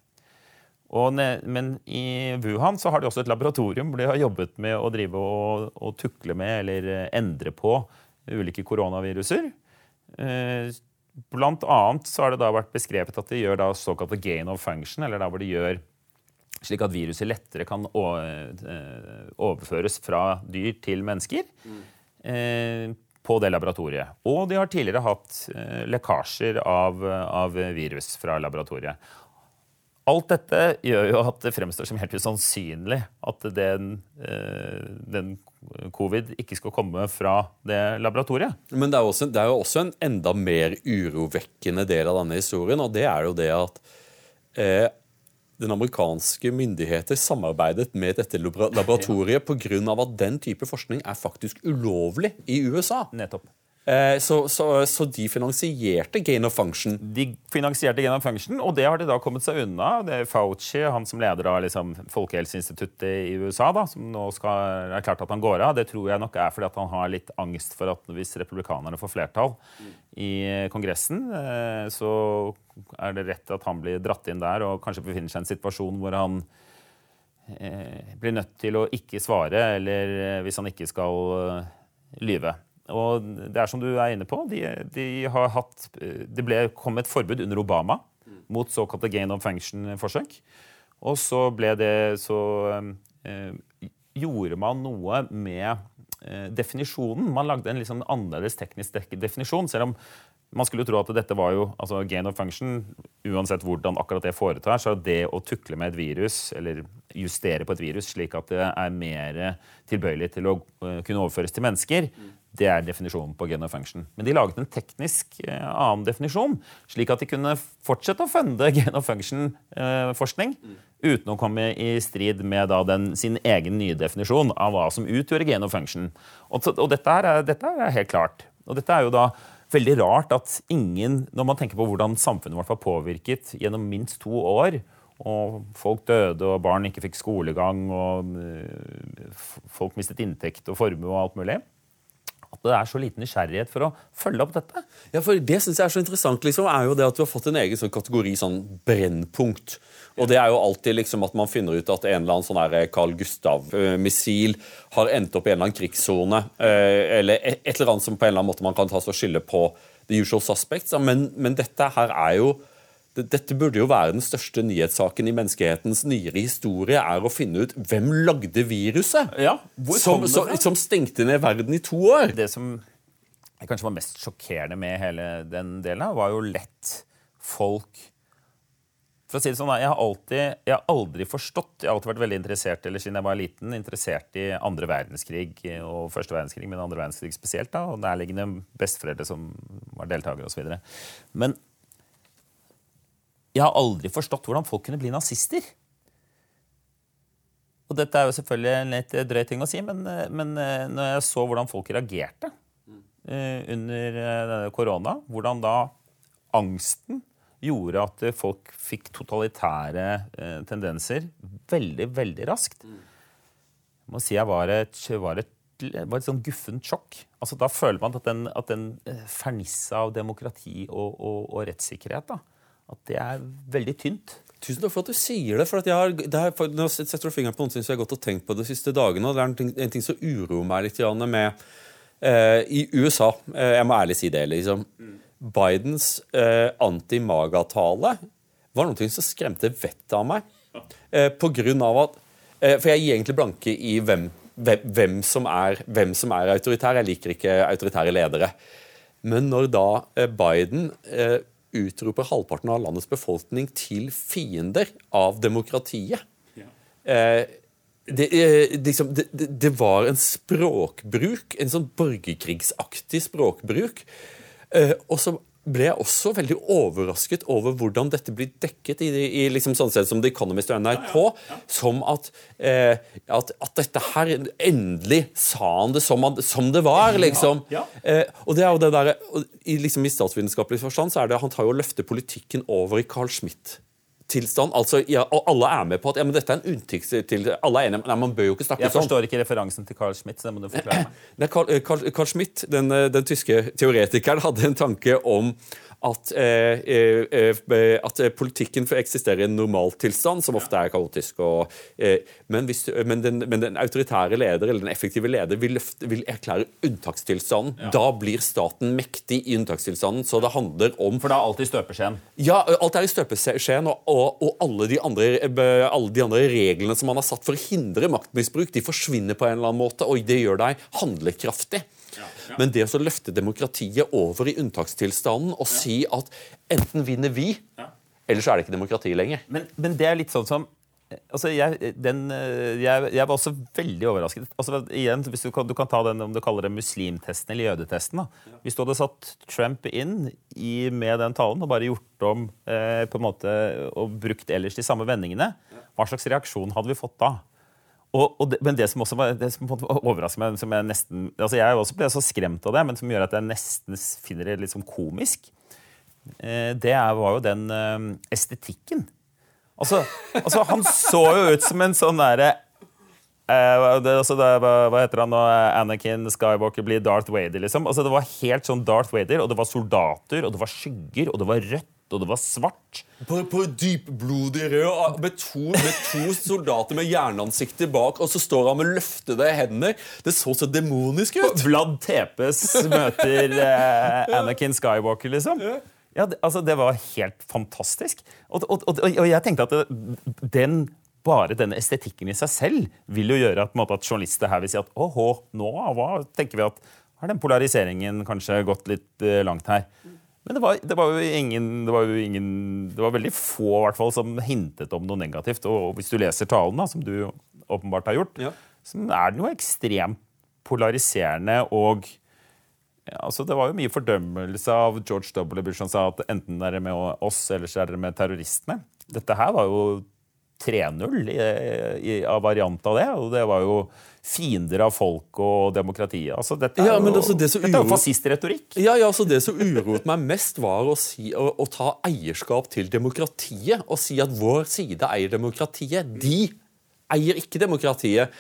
Og, men i Wuhan så har de også et laboratorium hvor de har jobbet med å drive og, og tukle med eller endre på ulike koronaviruser. Eh, blant annet så har det da vært beskrevet at de gjør da såkalte gain of function, eller da hvor de gjør slik at viruset lettere kan eh, overføres fra dyr til mennesker. Mm. På det laboratoriet. Og de har tidligere hatt lekkasjer av, av virus fra laboratoriet. Alt dette gjør jo at det fremstår som helt usannsynlig at den, eh, den, covid ikke skal komme fra det laboratoriet. Men det er, også, det er, jo også en enda mer urovekkende del av denne historien, og det er jo det at eh, den amerikanske myndigheter samarbeidet med dette laboratoriet pga. at den type forskning er faktisk ulovlig i USA. Nettopp. Eh, så, så, så, de finansierte gain of function? De finansierte gain of function, og det har de da kommet seg unna. Det er Fauci, han som leder av liksom, Folkehelseinstituttet i USA, da, som nå skal er klart at han går av. Det tror jeg nok er fordi han har litt angst for at hvis republikanerne får flertall i Kongressen, eh, så er det rett at han blir dratt inn der og kanskje befinner seg i en situasjon hvor han eh, blir nødt til å ikke svare, eller hvis han ikke skal lyve. Og det er som du er inne på, de, de har hatt Det ble, kom et forbud under Obama mot såkalte gain of function-forsøk. Og så ble det Så eh, gjorde man noe med eh, definisjonen. Man lagde en liksom annerledes teknisk definisjon, selv om man skulle tro at dette var jo altså gain of function, uansett hvordan akkurat det foretar, så er det å tukle med et virus, eller justere på et virus slik at det er mer tilbøyelig til å uh, kunne overføres til mennesker, det er definisjonen på gain of function. Men de laget en teknisk eh, annen definisjon, slik at de kunne fortsette å funde (laughs) gain of function-forskning eh, uten å komme i strid med da, den, sin egen nye definisjon av hva som utgjør gain of function. Og, og dette, er, dette er helt klart. Og dette er jo da veldig rart at ingen, når man tenker på hvordan samfunnet vårt var påvirket gjennom minst to år, og folk døde, og barn ikke fikk skolegang, og eh, folk mistet inntekt og formue og alt mulig at det er så liten nysgjerrighet for å følge opp dette. Ja, for Det synes jeg er så interessant, liksom, er jo det at du har fått en egen sånn kategori sånn brennpunkt. Og det er jo alltid liksom at man finner ut at en eller annen sånn her Carl Gustav-missil har endt opp i en eller annen krigssone, eh, eller et eller annet som på en eller annen måte man kan ta og skylde på the usual suspects. Men, men dette her er jo dette burde jo være den største nyhetssaken i menneskehetens nyere historie, er å finne ut hvem lagde viruset ja, som, som, som, stengte ned verden i to år. Det som kanskje var mest sjokkerende med hele den delen, var jo lett folk for å si det sånn, jeg har, alltid, jeg har aldri forstått Jeg har alltid vært veldig interessert eller siden jeg var liten, interessert i andre verdenskrig og første verdenskrig, men andre verdenskrig spesielt. da, Og nærliggende besteforeldre som var deltakere osv. Men jeg har aldri forstått hvordan folk kunne bli nazister. Og dette er jo selvfølgelig en litt drøy ting å si, men, men eh, når jeg så hvordan folk reagerte uh, under korona, hvordan da angsten gjorde at folk fikk totalitære uh, tendenser veldig, veldig raskt Jeg må si jeg var et, var et, var et sånn guffent sjokk. Altså, da føler man at den, den fernissa av demokrati og, og, og rettssikkerhet da, at det er veldig tynt. Tusen takk for at du sier det. for jeg har, det er, Nå setter du fingeren på noe som jeg har gått og tenkt på de siste dagene. og Det er en ting, en ting som uroer meg litt med eh, I USA, eh, jeg må ærlig si det, liksom Bidens eh, anti-maga-tale var noe som skremte vettet av meg. Eh, på grunn av at eh, For jeg gir egentlig blanke i hvem, hvem, hvem, som er, hvem som er autoritær. Jeg liker ikke autoritære ledere. Men når da eh, Biden eh, utroper halvparten av landets befolkning til fiender av demokratiet. Ja. Eh, det, eh, liksom, det, det, var en språkbruk, en sånn borgerkrigsaktig språkbruk. Eh, og så ble jeg også veldig overrasket over hvordan dette blir dekket i, i liksom sånn sett som The Economist og NRK. Ja, ja, ja. Som at, eh, at, at, dette her Endelig sa han det som, som det var, liksom. Eh, og det er jo det der, i, liksom, I statsvitenskapelig forstand så er det han tar jo og løfter politikken over i Carl Schmitt unntakstilstand. altså ja, Og alle er med på at ja, men dette er en unntakstilstand. Alle er enige, nei, man bør jo ikke snakke Jeg sånn. forstår ikke referansen til Carl Schmidt. så det må du forklare meg. (clears throat) Nei, Carl, eh, Carl, Carl Schmidt, den, eh, den tyske teoretikeren, hadde en tanke om at, eh, eh, eh, at politikken får eksistere i en normaltilstand, som ofte er kaotisk. Og, eh, men, hvis, men, den, men den autoritære leder eller den effektive leder vil, løfte, vil erklære unntakstilstanden. Da blir staten mektig i unntakstilstanden. Så det handler om For da er alt i støpeskjeen. ja, alt er i støpeskjeen, og, og, og alle, de andre, eh, alle de andre reglene som man har satt for å hindre maktmisbruk, de forsvinner på en eller annen måte, og det gjør deg handlekraftig. Men det å løfte demokratiet over i unntakstilstanden og si at enten vinner vi, eller så er det ikke demokrati lenger. Men, men det er litt sånn som Altså, jeg, den, eh, jeg, jeg var også veldig overrasket. Altså, igjen, hvis du, kan, du kan ta den om du kaller det muslimtesten eller jødetesten. Da. Hvis du hadde satt Trump inn i, med den talen og bare gjort om eh, på en måte, og brukt ellers de samme vendingene, hva slags reaksjon hadde vi fått da? Og, og det, men det som også var, det som på overrasker meg, som jeg nesten altså Jeg også ble så skremt av det, men som gjør at jeg nesten finner det litt sånn komisk, eh, det var jo den eh, estetikken. Altså, altså, han så jo ut som en sånn derre eh, det, altså, det, hva, heter han nå? Anakin Skywalker blir Darth Vader, liksom. Altså, det var helt sånn Darth Vader, og det var soldater, og det var skygger, og det var rødt, og det var svart. På, på dypblodig rød med to, med to soldater med jernansikter bak, og så står han med løftede hender. Det så så demonisk ut. Vlad Tepes møter eh, Anakin Skywalker, liksom. Ja, det, altså, det var helt fantastisk. Og, og, og, og jeg tenkte at det, den bare denne estetikken i seg selv vil jo gjøre at, måte, at journalister her vil si at åhå, nå hva tenker vi at har den polariseringen kanskje gått litt uh, langt her. Men det var, det var, jo ingen Det var jo ingen Det var veldig få i hvert fall, som hintet om noe negativt. Og hvis du leser talen, da, som du åpenbart har gjort, Ja. så er den jo ekstremt polariserende og ja, altså Det var jo mye fordømmelse av George W. Bush som sa at enten er det med oss, eller så er det med terroristene. Dette her var jo 3-0 i, i, av variant av det. Og det var jo fiender av folk og demokratiet. Altså, dette er Ja, jo, altså, det uro- fascistretorikk. Ja, ja, altså, Det som uroet meg mest, var å, si, å, å ta eierskap til demokratiet. Og si at vår side eier demokratiet. De eier ikke demokratiet.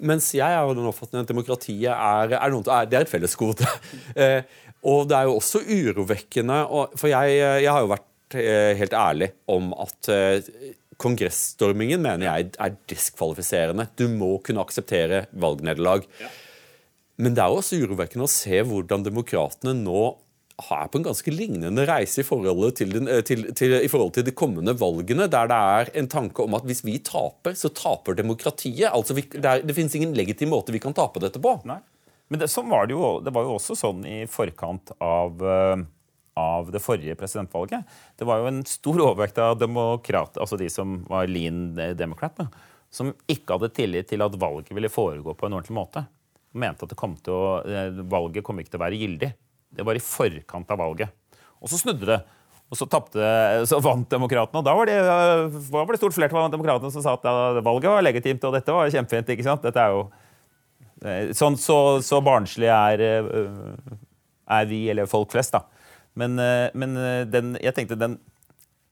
Mens jeg er jo den oppfatning at demokratiet er, er, noe, er, det er et fellesgode. (laughs) eh, og det er jo også urovekkende, for jeg, jeg har jo vært eh, helt ærlig om at eh, kongressstormingen mener jeg er diskvalifiserende. Du må kunne akseptere valgnederlag. Men det er jo også urovekkende å se hvordan demokratene nå er på en ganske lignende reise i, forhold til den, eh, til, til, i forhold til de kommende valgene, der det er en tanke om at hvis vi taper, så taper demokratiet. Altså, vi, det, er, det finnes ingen legitim måte vi kan tape dette på. Nei. Men det, sånn var det, jo, det var jo også sånn i forkant av, eh, av det forrige presidentvalget. Det var jo en stor overvekt av demokrat, altså de som var lean democrat, som ikke hadde tillit til at valget ville foregå på en ordentlig måte. De mente at kom å, eh, valget kom ikke til å være gyldig. Det var i forkant av valget. Og så snudde det. Og så, tappte, så vant demokratene, og da var det, var det stort flertall av demokratene som sa at ja, valget var legitimt, og dette var kjempefint. ikke sant? Dette er jo eh, Sånn så, så barnslig er, øh, er vi, eller folk flest, da. Men, øh, men den, jeg tenkte den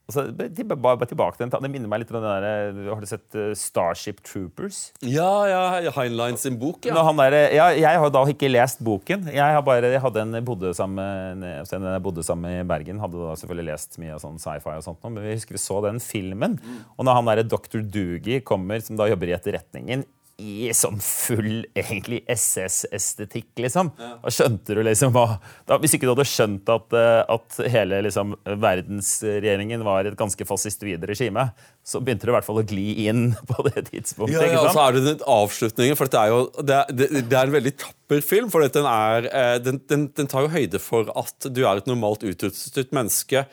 altså, bare, tilbake til den, Det minner meg litt om den der øh, Har du sett øh, Starship Troopers? Ja, ja, Heinlein sin bok, ja. Der, ja, jeg har da ikke lest boken. Jeg, har bare, jeg hadde en bodde sammen, en jeg bodde sammen i Bergen, hadde da selvfølgelig lest mye av sånn sci-fi. og sånt, Men vi husker vi så den filmen. Og når han der Dr. Doogie kommer, som da jobber i etterretningen, i sånn full egentlig SS-estetikk, liksom. Da skjønte du liksom hva da, Hvis ikke du hadde skjønt at, eh, at hele liksom, verdensregjeringen var et ganske fascistoid regime, så begynte du i hvert fall å gli inn (laughs) på det tidspunktet. Ja, ja, og så er det den avslutningen, for dette er jo, det, det, det er en veldig tapper film. For den, er, eh, den, den, den tar jo høyde for at du er et normalt utrustet menneske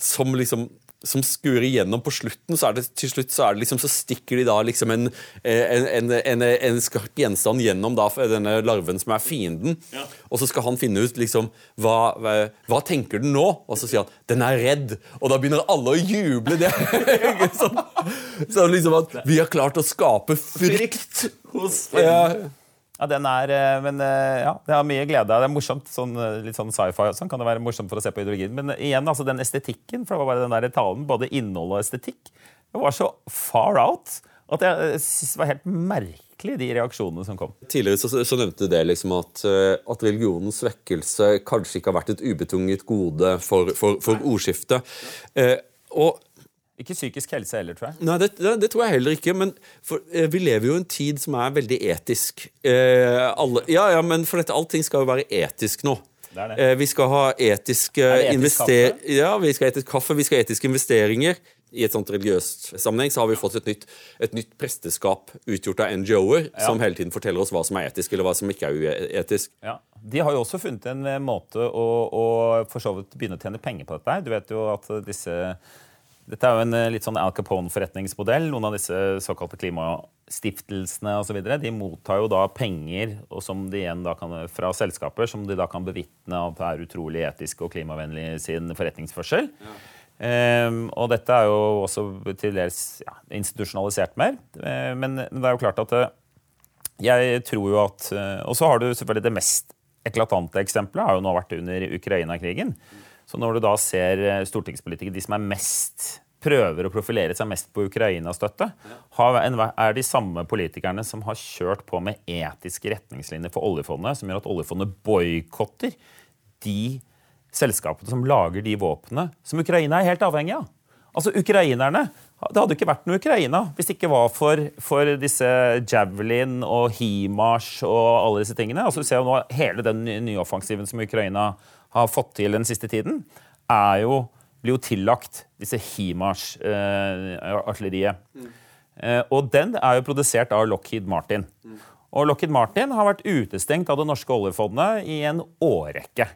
som liksom som skurer igjennom på slutten, så er det til slutt så, det liksom, så stikker de da liksom en, en, en, en, en skarp gjenstand gjennom da, denne larven som er fienden. Og så skal han finne ut liksom hva, hva, hva tenker den nå? Og så sier han den er redd. Og da begynner alle å juble. Det (laughs) sånn, sånn liksom at vi har klart å skape frykt hos ja. Ja, den er, eh, men eh, ja, Det har mye glede av. Det er morsomt, sånn, eh, litt sånn sci-fi. Sånn kan det være morsomt for å se på ideologien. Men igjen, altså den estetikken, for det var bare den der talen, både innhold og estetikk, det var så far out at jeg synes det var helt merkelig, de reaksjonene som kom. Tidligere så, så nevnte du det liksom at, at, religionens svekkelse kanskje ikke har vært et ubetunget gode for, for, for ordskiftet. Eh, og ikke psykisk helse heller, tror jeg. Nei, det, det, det tror jeg heller ikke. Men for, eh, vi lever jo i en tid som er veldig etisk. Eh, alle, ja, ja, men for dette, allting skal jo være etisk nå. Det det. Eh, vi skal ha etiske invester... Ja, vi skal ha etisk kaffe, vi skal ha etiske investeringer. I et sånt religiøst sammenheng så har vi fått et nytt, et nytt presteskap utgjort av NGO-er, ja. som hele tiden forteller oss hva som er etisk, eller hva som ikke er uetisk. Ja. De har jo også funnet en eh, måte å, å for så vidt begynne å tjene penger på dette. Du vet jo at disse dette er jo en eh, litt sånn Al Capone-forretningsmodell. Noen av disse såkalte klimastiftelsene og så videre, de mottar jo da penger kan, fra selskaper som de da kan bevitne at det er utrolig etisk og klimavennlig sin forretningsførsel. Ja. Um, og dette er jo også til dels ja, institusjonalisert mer. Uh, men, det er jo klart at uh, jeg tror jo at uh, Og så har du selvfølgelig det mest eklatante eksempelet har jo nå vært under Ukraina-krigen. Så når du da ser eh, stortingspolitikere, de som er mest prøver å profilere seg mest på Ukraina-støtte, er de samme politikerne som har kjørt på med etiske retningslinjer for oljefondet, som gjør at oljefondet boikotter de selskapene som lager de våpnene som Ukraina er helt avhengig av. Altså ukrainerne, Det hadde ikke vært noe Ukraina hvis det ikke var for, for disse Javelin og Himars og alle disse tingene. Altså Du ser jo nå hele den nye offensiven som Ukraina har fått til den siste tiden, er jo, blir jo tillagt disse Himars-artilleriet. Eh, eh, og den er jo produsert av Lockheed Martin. Mm. Og Lockheed Martin har vært utestengt av det norske oljefondet i en årrekke.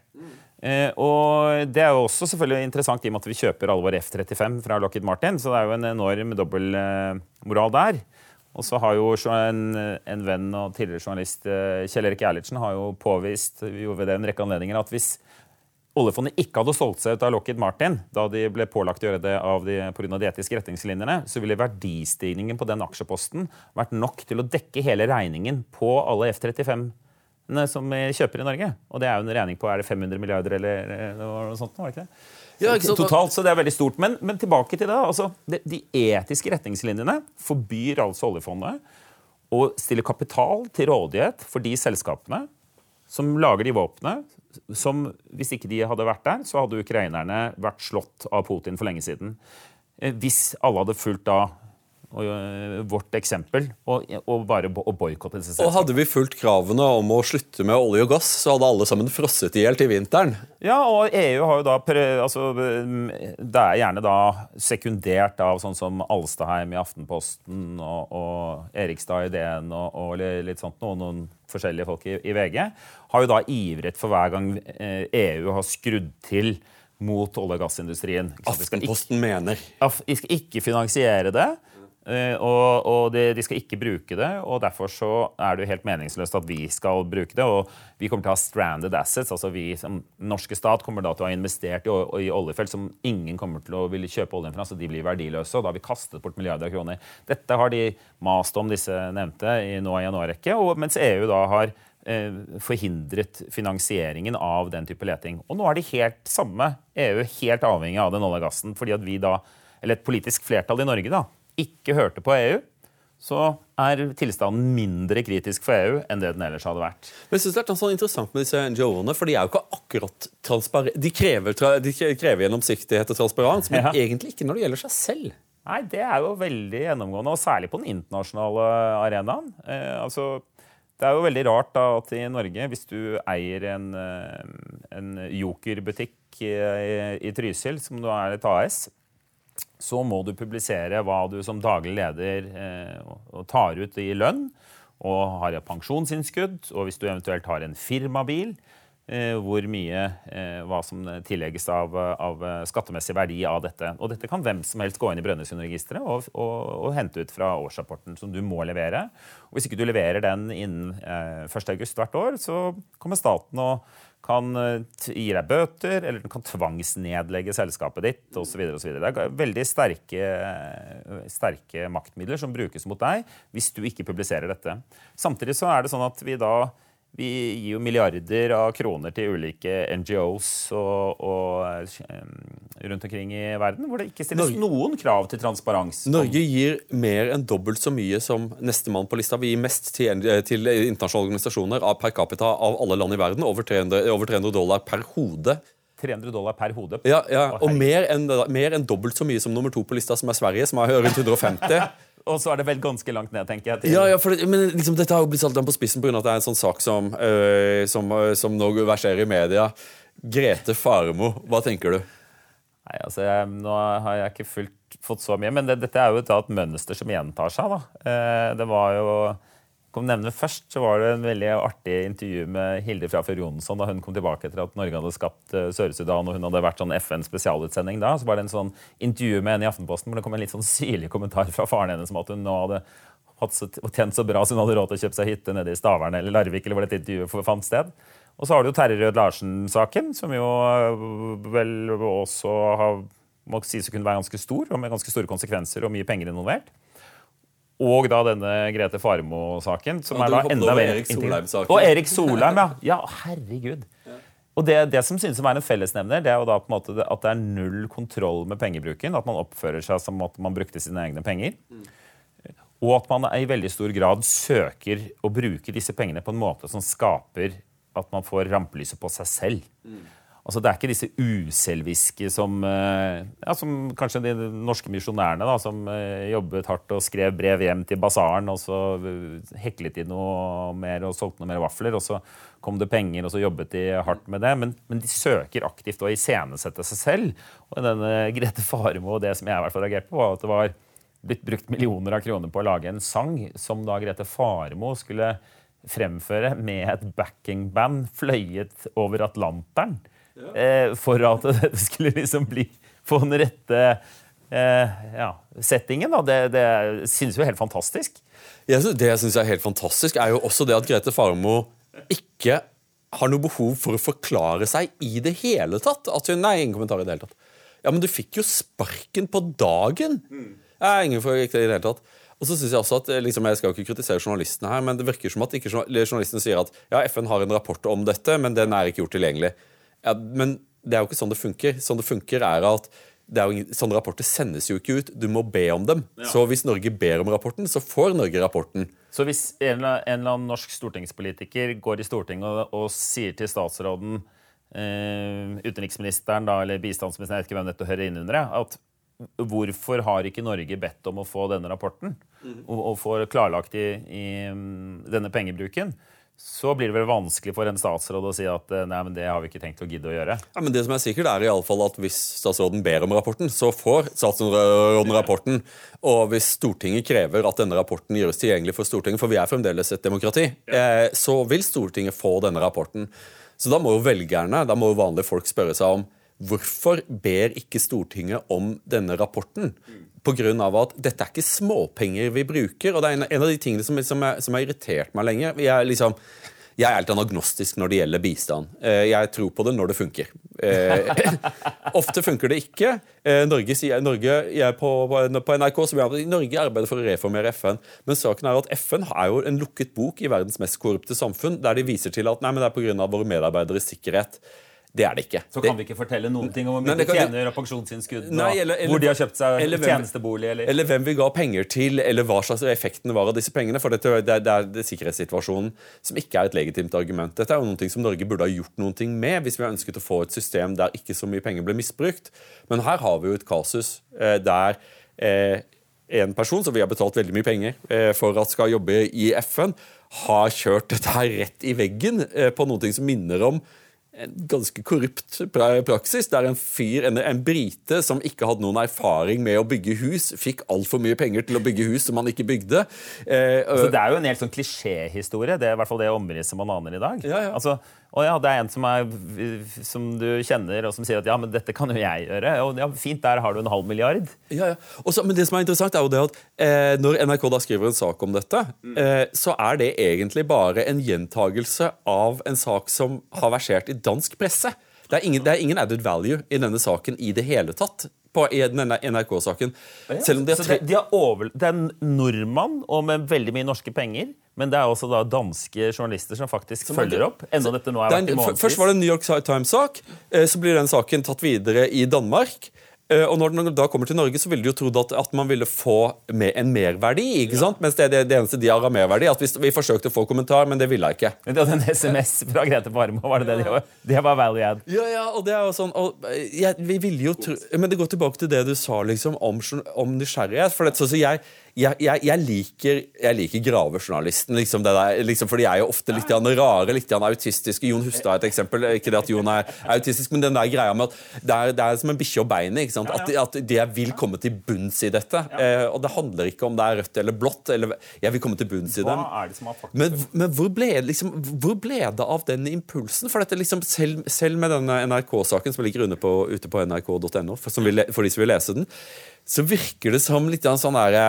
Eh, og Det er jo også selvfølgelig interessant i og med at vi kjøper alle våre F-35 fra Lockheed Martin, så det er jo en enorm dobbeltmoral der. Og så har jo en, en, venn og tidligere journalist eh, Kjell Erik Gerlitsen har jo påvist jo det en rekke anledninger, at hvis oljefondet ikke hadde solgt seg ut av Lockheed Martin da de ble pålagt å gjøre det av de, av de etiske retningslinjene, så ville verdistigningen på den aksjeposten vært nok til å dekke hele regningen på alle F-35-ene som vi kjøper i Norge. Og det er jo en regning på er det 500 milliarder eller noe sånt. var det ikke det? Ja, ikke Totalt, så det er veldig stort. Men, men tilbake til det. altså, de, de etiske retningslinjene forbyr altså oljefondet å stille kapital til rådighet for de selskapene som lager de våpnene som Hvis ikke de hadde vært der, så hadde ukrainerne vært slått av Putin for lenge siden. Eh, hvis alle hadde fulgt da Eh, vårt eksempel og, og bare å boikotte disse selskapene. Og Hadde vi fulgt kravene om å slutte med olje og gass, så hadde alle sammen frosset i hjel til vinteren. Ja, og EU har jo da altså, Det er gjerne da sekundert av sånn som Alstaheim i Aftenposten og, og Erikstad i DN og, og litt sånt, noe. noen forskjellige folk i, i, VG, har jo da ivret for hver gang EU eh, e har skrudd til mot olje- og gassindustrien. Aftenposten mener. Vi skal ikke finansiere det. Eh, og, og de, de, skal ikke bruke det, og derfor så er det jo helt meningsløst at vi skal bruke det. Og vi kommer til å ha stranded assets. altså vi som norske stat kommer da til å ha investert i, i oljefelt som ingen kommer til å ville kjøpe oljen fra, så de blir verdiløse. Og da har vi kastet bort milliarder av kroner. Dette har de mast om, disse nevnte, i nå i en årrekke. Mens EU da har eh, forhindret finansieringen av den type leting. Og nå er de helt samme, EU, helt avhengig av den olje-gassen, fordi at vi da, eller et politisk flertall i Norge da, ikke hørte på EU, så er tilstanden mindre kritisk for EU enn det den ellers hadde vært. Men jeg synes Det er sånn interessant med disse NGO-ene, for de er jo ikke akkurat transparente. De krever, de krever gjennomsiktighet og transparens, men ja. egentlig ikke når det gjelder seg selv. Nei, det er jo veldig gjennomgående, og særlig på den internasjonale arenaen. Eh, altså, det er jo veldig rart da, at i Norge, hvis du eier en, eh, en jokerbutikk i, i, i Trysil, som du er et AS, så må du publisere hva du som daglig leder eh, tar ut i lønn, og har et pensjonsinnskudd, og hvis du eventuelt har en firmabil, hvor mye eh, hva som tillegges av, av, skattemessig verdi av dette. Og dette kan hvem som helst gå inn i Brønnøysundregisteret og, og, og, hente ut fra årsrapporten som du må levere. Og hvis ikke du leverer den innen eh, 1.8 hvert år, så kommer staten og kan gi deg bøter, eller den kan tvangsnedlegge selskapet ditt osv. Det er veldig sterke, sterke maktmidler som brukes mot deg hvis du ikke publiserer dette. Samtidig så er det sånn at vi da vi gir jo milliarder av kroner til ulike NGOs og, og, rundt omkring i verden, hvor det ikke stilles Norge, noen krav til transparens. Norge gir mer enn dobbelt så mye som nestemann på lista. Vi gir mest til, til, internasjonale organisasjoner per capita av alle land i verden. Over 300, over 300 dollar per hode. 300 dollar per hode. Ja, ja. og mer enn, mer enn dobbelt så mye som nummer to på lista, som er Sverige, som har rundt 150 (laughs) og så er det vel ganske langt ned, tenker jeg. Til... Ja, ja, det, men liksom, Dette har jo blitt satt på spissen pga. at det er en sånn sak som, øh, som, øh, som, nå verserer i media. Grete Farmo, hva tenker du? Nei, altså, jeg, Nå har jeg ikke fulgt, fått så mye, men det, dette er jo et mønster som gjentar seg. da. Eh, det var jo kom nevne først, så var det en veldig artig intervju med Hilde Frafjord Jonsson da hun kom tilbake etter at Norge hadde skapt uh, Sør-Sudan og hun hadde vært sånn FN-spesialutsending da. Så var det en sånn intervju med henne i Aftenposten hvor det kom en litt sånn syrlig kommentar fra faren hennes om at hun nå hadde tjent så bra så hun hadde råd til å kjøpe seg hytte nede i Stavern eller Larvik, eller hvor dette intervjuet fant sted. Og så har du jo Terje Rød Larsen-saken, som jo uh, vel også har, må sies å kunne være ganske stor, og med ganske store konsekvenser og mye penger involvert. Og da denne Grete Farmo-saken. som ja, er da enda mer Erik Solheim-saken. Og Erik Solheim, ja. ja herregud. Og det, det, som synes å være en fellesnevner, det er jo da på en måte at det er null kontroll med pengebruken. At man oppfører seg som at man brukte sine egne penger. Mm. Og at man i veldig stor grad søker å bruke disse pengene på en måte som skaper at man får rampelyset på seg selv. Mm. Altså, det er ikke disse uselviske som, eh, ja, som kanskje de norske misjonærene, da, som eh, jobbet hardt og skrev brev hjem til basaren, og så eh, heklet de noe mer og solgte noe mer vafler, og så kom det penger, og så jobbet de hardt med det. Men, men de søker aktivt å iscenesette seg selv. Og denne Grete Faremo, det som jeg i hvert fall reagerte på, var at det var blitt brukt millioner av kroner på å lage en sang som da Grete Faremo skulle fremføre med et backingband fløyet over Atlanteren eh, for at (laughs) dette skulle liksom bli få den rette eh, ja, settingen. Da. Det, det synes jo helt fantastisk. Jeg synes, det jeg syns er helt fantastisk, er jo også det at Grete Farmo ikke har noe behov for å forklare seg i det hele tatt. At hun, nei, ingen kommentar i det hele tatt. Ja, men du fikk jo sparken på dagen! Mm. Ja, ingen for ikke det i det hele tatt. Og så synes Jeg også at, liksom, jeg skal jo ikke kritisere journalistene her, men det virker som at ikke journalistene sier at ja, FN har en rapport om dette, men den er ikke gjort tilgjengelig. Ja, men det er jo ikke sånn det funker. Sånn det funker er at det er jo, Sånne rapporter sendes jo ikke ut. Du må be om dem. Ja. Så hvis Norge ber om rapporten, så får Norge rapporten. Så hvis en eller annen norsk stortingspolitiker går i Stortinget og, og sier til statsråden, eh, utenriksministeren da, eller bistandsministeren, jeg vet ikke hvem dette hører inn under, at hvorfor har ikke Norge bedt om å få denne rapporten? Mm. Og, og få klarlagt i, i denne pengebruken? Så blir det vel vanskelig for en statsråd å si at eh, nei, men det har vi ikke tenkt å gidde å gjøre. Ja, men det som er sikkert er i alle fall at Hvis statsråden ber om rapporten, så får statsråden rapporten. Og hvis Stortinget krever at denne rapporten gjøres tilgjengelig for Stortinget, for vi er fremdeles et demokrati, eh, så vil Stortinget få denne rapporten. Så da må jo velgerne, da må jo vanlige folk spørre seg om hvorfor ber ikke Stortinget om denne rapporten? Pga. at dette er ikke småpenger vi bruker. og det er En, en av de tingene som, som, er, som har irritert meg lenge Jeg er, liksom, jeg er helt anagnostisk når det gjelder bistand. Eh, jeg tror på det når det funker. Eh, (laughs) ofte funker det ikke. Eh, Norge, Norge på, på, NRK så vi Norge arbeider for å reformere FN. Men saken er at FN er jo en lukket bok i verdens mest korrupte samfunn, der de viser til at nei, men det er pga. våre medarbeideres sikkerhet. Det er det ikke. Så kan vi ikke fortelle noen ting om hvor mye de tjener av pensjonsinnskudd, hvor de har kjøpt seg eller tjenestebolig, eller Eller hvem vi ga penger til, eller hva slags effekten var av disse pengene. For dette, det, det, er det sikkerhetssituasjonen som ikke er et legitimt argument. Dette er jo noe som Norge burde ha gjort noe med hvis vi har ønsket å få et system der ikke så mye penger ble misbrukt. Men her har vi jo et kasus eh, der eh, en person som vi har betalt veldig mye penger eh, for at skal jobbe i FN, har kjørt dette her rett i veggen eh, på noe som minner om en ganske korrupt praksis, der en fyr, en, en, brite som ikke hadde noen erfaring med å bygge hus, fikk altfor mye penger til å bygge hus som han ikke bygde. Eh, altså, det er jo en helt sånn klisjéhistorie. Det er i hvert fall det omrisset man aner i dag. Ja, ja. Altså, Og ja, det er en som, er, som, du kjenner, og som sier at ja, men dette kan jo jeg gjøre. Og ja, fint, der har du en halv milliard. Ja, ja. Også, men det som er interessant, er jo det at eh, når NRK da skriver en sak om dette, mm. eh, så er det egentlig bare en gjentagelse av en sak som har versert i dansk presse. Det er, ingen, det er ingen added value i denne saken i det hele tatt på denne NRK-saken. Ja, så det, de over, det er en nordmann og med veldig mye norske penger. Men det er også da danske journalister som faktisk som følger opp. enda dette nå er vært i Først var det en New York Times-sak. Eh, så blir den saken tatt videre i Danmark. Eh, og når den da kommer til Norge, så ville de jo trodd at, at man ville få med en merverdi. ikke ja. sant? Mens det, det, det, eneste de har av merverdi, at vi, vi, forsøkte å få kommentar, men det ville jeg ikke. Men det hadde en SMS fra Grete Farmo, var det det de var? Det var value add. Ja, ja, og det er jo sånn, og, ja, vi ville jo tro, Men det går tilbake til det du sa liksom om, om nysgjerrighet. for det, så, så jeg jeg, jeg, jeg, liker, jeg liker gravejournalisten, liksom, liksom, for de er jo ofte litt rare, litt autistiske. Jon Hustad er et eksempel. Ikke det at Jon er, autistisk, men den der greia med at det er, det er som en bikkje og beinet. At, at de vil komme til bunns i dette. Eh, og det handler ikke om det er rødt eller blått. Eller, jeg vil komme til bunns i dem. Men, men hvor, ble, liksom, hvor, ble, det av den impulsen? For dette, liksom, selv, selv med denne NRK-saken som ligger på, ute på nrk.no, for, for de som vil lese den, så virker det som litt sånn derre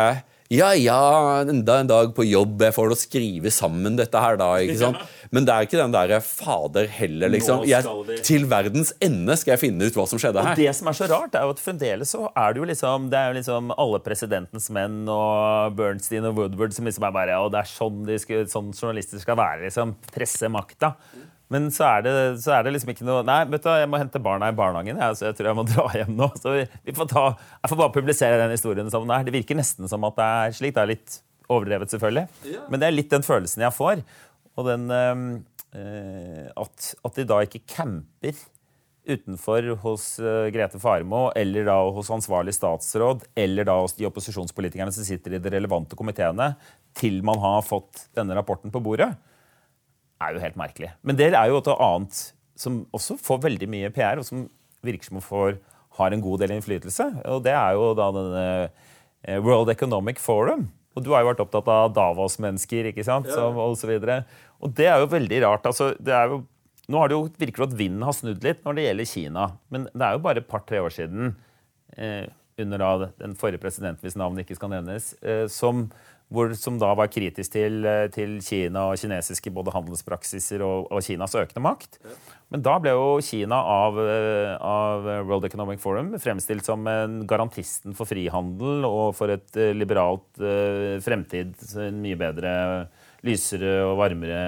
ja, ja, enda en dag på jobb. Jeg får å skrive sammen dette her, da. ikke sant? Men det er ikke den derre fader heller, liksom. Jeg, til verdens ende skal jeg finne ut hva som skjedde her. Og det som er så rart, er jo at fremdeles så er det jo liksom Det er jo liksom alle presidentens menn og Bernstein og Woodward som liksom er bare Og det er sånn, de skal, sånn journalister skal være, liksom. Presse makta. Men så er, det, så er, det, liksom ikke noe Nei, vet du, jeg må hente barna i barnehagen. Jeg, så jeg tror jeg må (laughs) dra hjem nå. Så vi får ta, jeg får bare publisere den historien som den er. Det virker nesten som at det er slik. Det er litt overdrevet, selvfølgelig. Ja. Men det er litt den følelsen jeg får. Og den øh, at, at, de da ikke camper utenfor hos uh, Grete Farmo eller da hos ansvarlig statsråd eller da hos de opposisjonspolitikerne som sitter i de relevante komiteene, til man har fått denne rapporten på bordet er jo helt merkelig. Men det er jo noe annet som også får veldig mye PR, og som virker som får, har en god del innflytelse. Og det er jo da denne eh, World Economic Forum. Og du har jo vært opptatt av Davos-mennesker, ikke sant? Ja. og så videre. Og det er jo veldig rart. altså, det er jo nå har det jo virker at vinden har snudd litt når det gjelder Kina. Men det er jo bare et par-tre år siden, eh, under da den forrige presidenten, hvis navnet ikke skal nevnes, eh, som hvor, som da var kritisk til, eh, til, Kina og kinesiske både handelspraksiser og, og, Kinas økende makt. Men da ble jo Kina av, eh, av, World Economic Forum fremstilt som en garantisten for frihandel og for et eh, liberalt fremtid. En mye bedre, lysere og varmere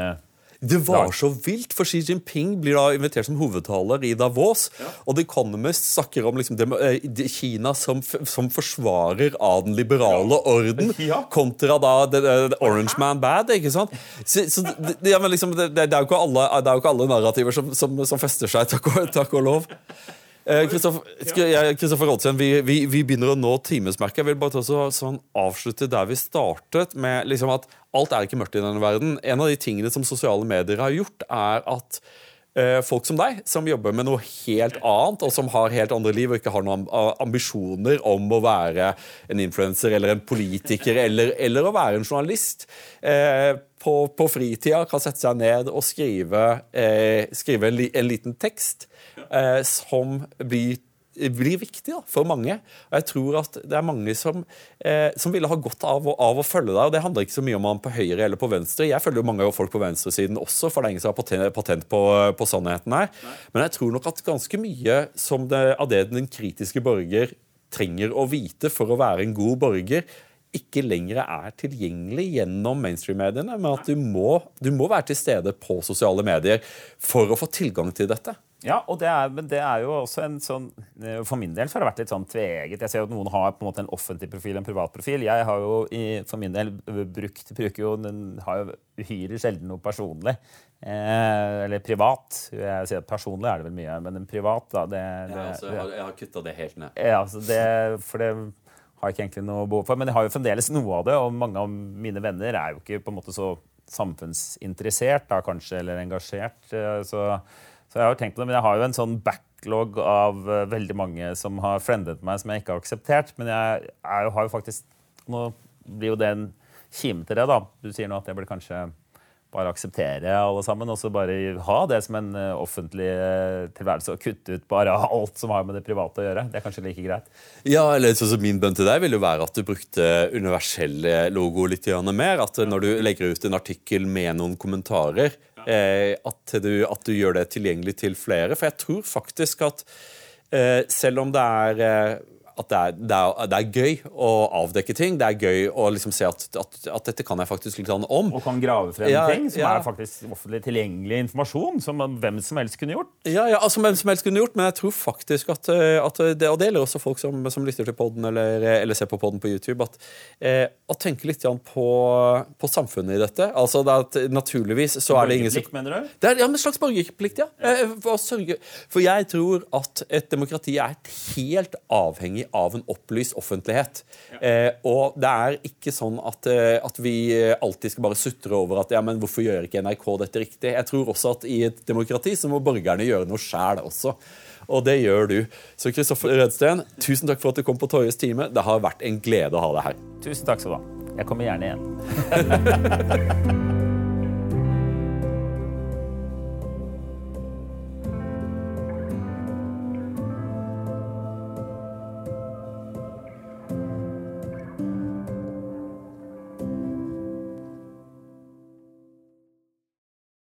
det var så vilt, for Xi Jinping blir da invitert som hovedtaler i Davos. Ja. Og The Economist snakker om liksom, det, det, Kina som, som, forsvarer av den liberale ja. orden, (laughs) ja. kontra da the, the, Orange Man Bad. ikke sant? Så, så det, liksom, det, er jo ikke alle, det er jo ikke alle narrativer som, som, som fester seg, takk og, takk og lov. Kristoffer Rådsen, vi, vi, vi, begynner å nå timesmerket. Jeg vil bare ta så, sånn, avslutte der vi startet, med liksom at alt er ikke mørkt i denne verden. En av de tingene som sosiale medier har gjort, er at eh, folk som deg, som jobber med noe helt annet, og som har helt andre liv og ikke har noen ambisjoner om å være en influenser eller en politiker eller, eller, å være en journalist, eh, på, på fritida kan sette seg ned og skrive, eh, skrive en, li, en liten tekst eh, som blir blir viktig da, for mange. Og jeg tror at det er mange som, eh, som ville ha godt av, av, å følge deg. og Det handler ikke så mye om man på høyre eller på venstre. Jeg følger jo mange av folk på venstresiden også, for det er ingen som har patent, på, på, sannheten her. Nei. Men jeg tror nok at ganske mye det, av det den kritiske borger trenger å vite for å være en god borger, ikke lenger er tilgjengelig gjennom mainstream-mediene, men at du må, du må være til stede på sosiale medier for å få tilgang til dette. Ja, og det er, men det er jo også en sånn eh, For min del så har det vært litt sånn tveget. Jeg ser jo at noen har på en måte en offentlig profil en privat profil. Jeg har jo for min del brukt bruker jo, den har jo uhyre sjelden noe personlig. Eh, eller privat. Jeg sier Personlig er det vel mye, men en privat da, det, det, ja, altså, jeg har, jeg har kutta det helt ned. Ja, altså det, for det har jeg ikke egentlig noe behov for. Men jeg har jo fremdeles noe av det, og mange av mine venner er jo ikke på en måte så samfunnsinteressert da, kanskje, eller engasjert. Eh, så så jeg har jo tenkt på det, men jeg har jo en sånn backlog av uh, veldig mange som har friendet meg, som jeg ikke har akseptert. Men jeg, jeg har jo faktisk Nå blir jo det en kime til det, da. Du sier nå at jeg burde kanskje bare akseptere alle sammen, og så bare ha det som en eh, offentlig eh, tilværelse og kutte ut bare (laughs) alt som har med det private å gjøre. Det er kanskje like greit. Ja, eller så, så Min bønn til deg vil jo være at du brukte universelle logo litt mer. At når du legger ut en artikkel med noen kommentarer, eh, at, du, at, du, gjør det tilgjengelig til flere. For jeg tror faktisk at eh, selv om det er eh, at det er, det, er, det er, gøy å avdekke ting. Det er gøy å liksom se at, at, at, dette kan jeg faktisk litt om. Og kan grave frem ja, ting som ja. er faktisk offentlig tilgjengelig informasjon. Som hvem som helst kunne gjort. Ja, ja altså hvem som helst kunne gjort, men jeg tror faktisk at, at det, Og det gjelder også folk som, som lytter til poden eller, eller, ser på poden på YouTube. At, eh, å tenke litt på, på, samfunnet i dette. Altså det at Naturligvis så er det ingen som mener du? Det er, ja, en slags borgerplikt, ja. Eh, for, for jeg tror at et demokrati er helt avhengig av en opplyst offentlighet. Ja. Eh, og det er ikke sånn at, eh, at, vi alltid skal bare sutre over at ja, men hvorfor gjør ikke NRK dette riktig? Jeg tror også at i et demokrati så må borgerne gjøre noe sjæl også. Og det gjør du. Så Kristoffer Rødsten, tusen takk for at du kom på Torjes time. Det har vært en glede å ha deg her. Tusen takk skal du ha. Jeg kommer gjerne igjen. (laughs)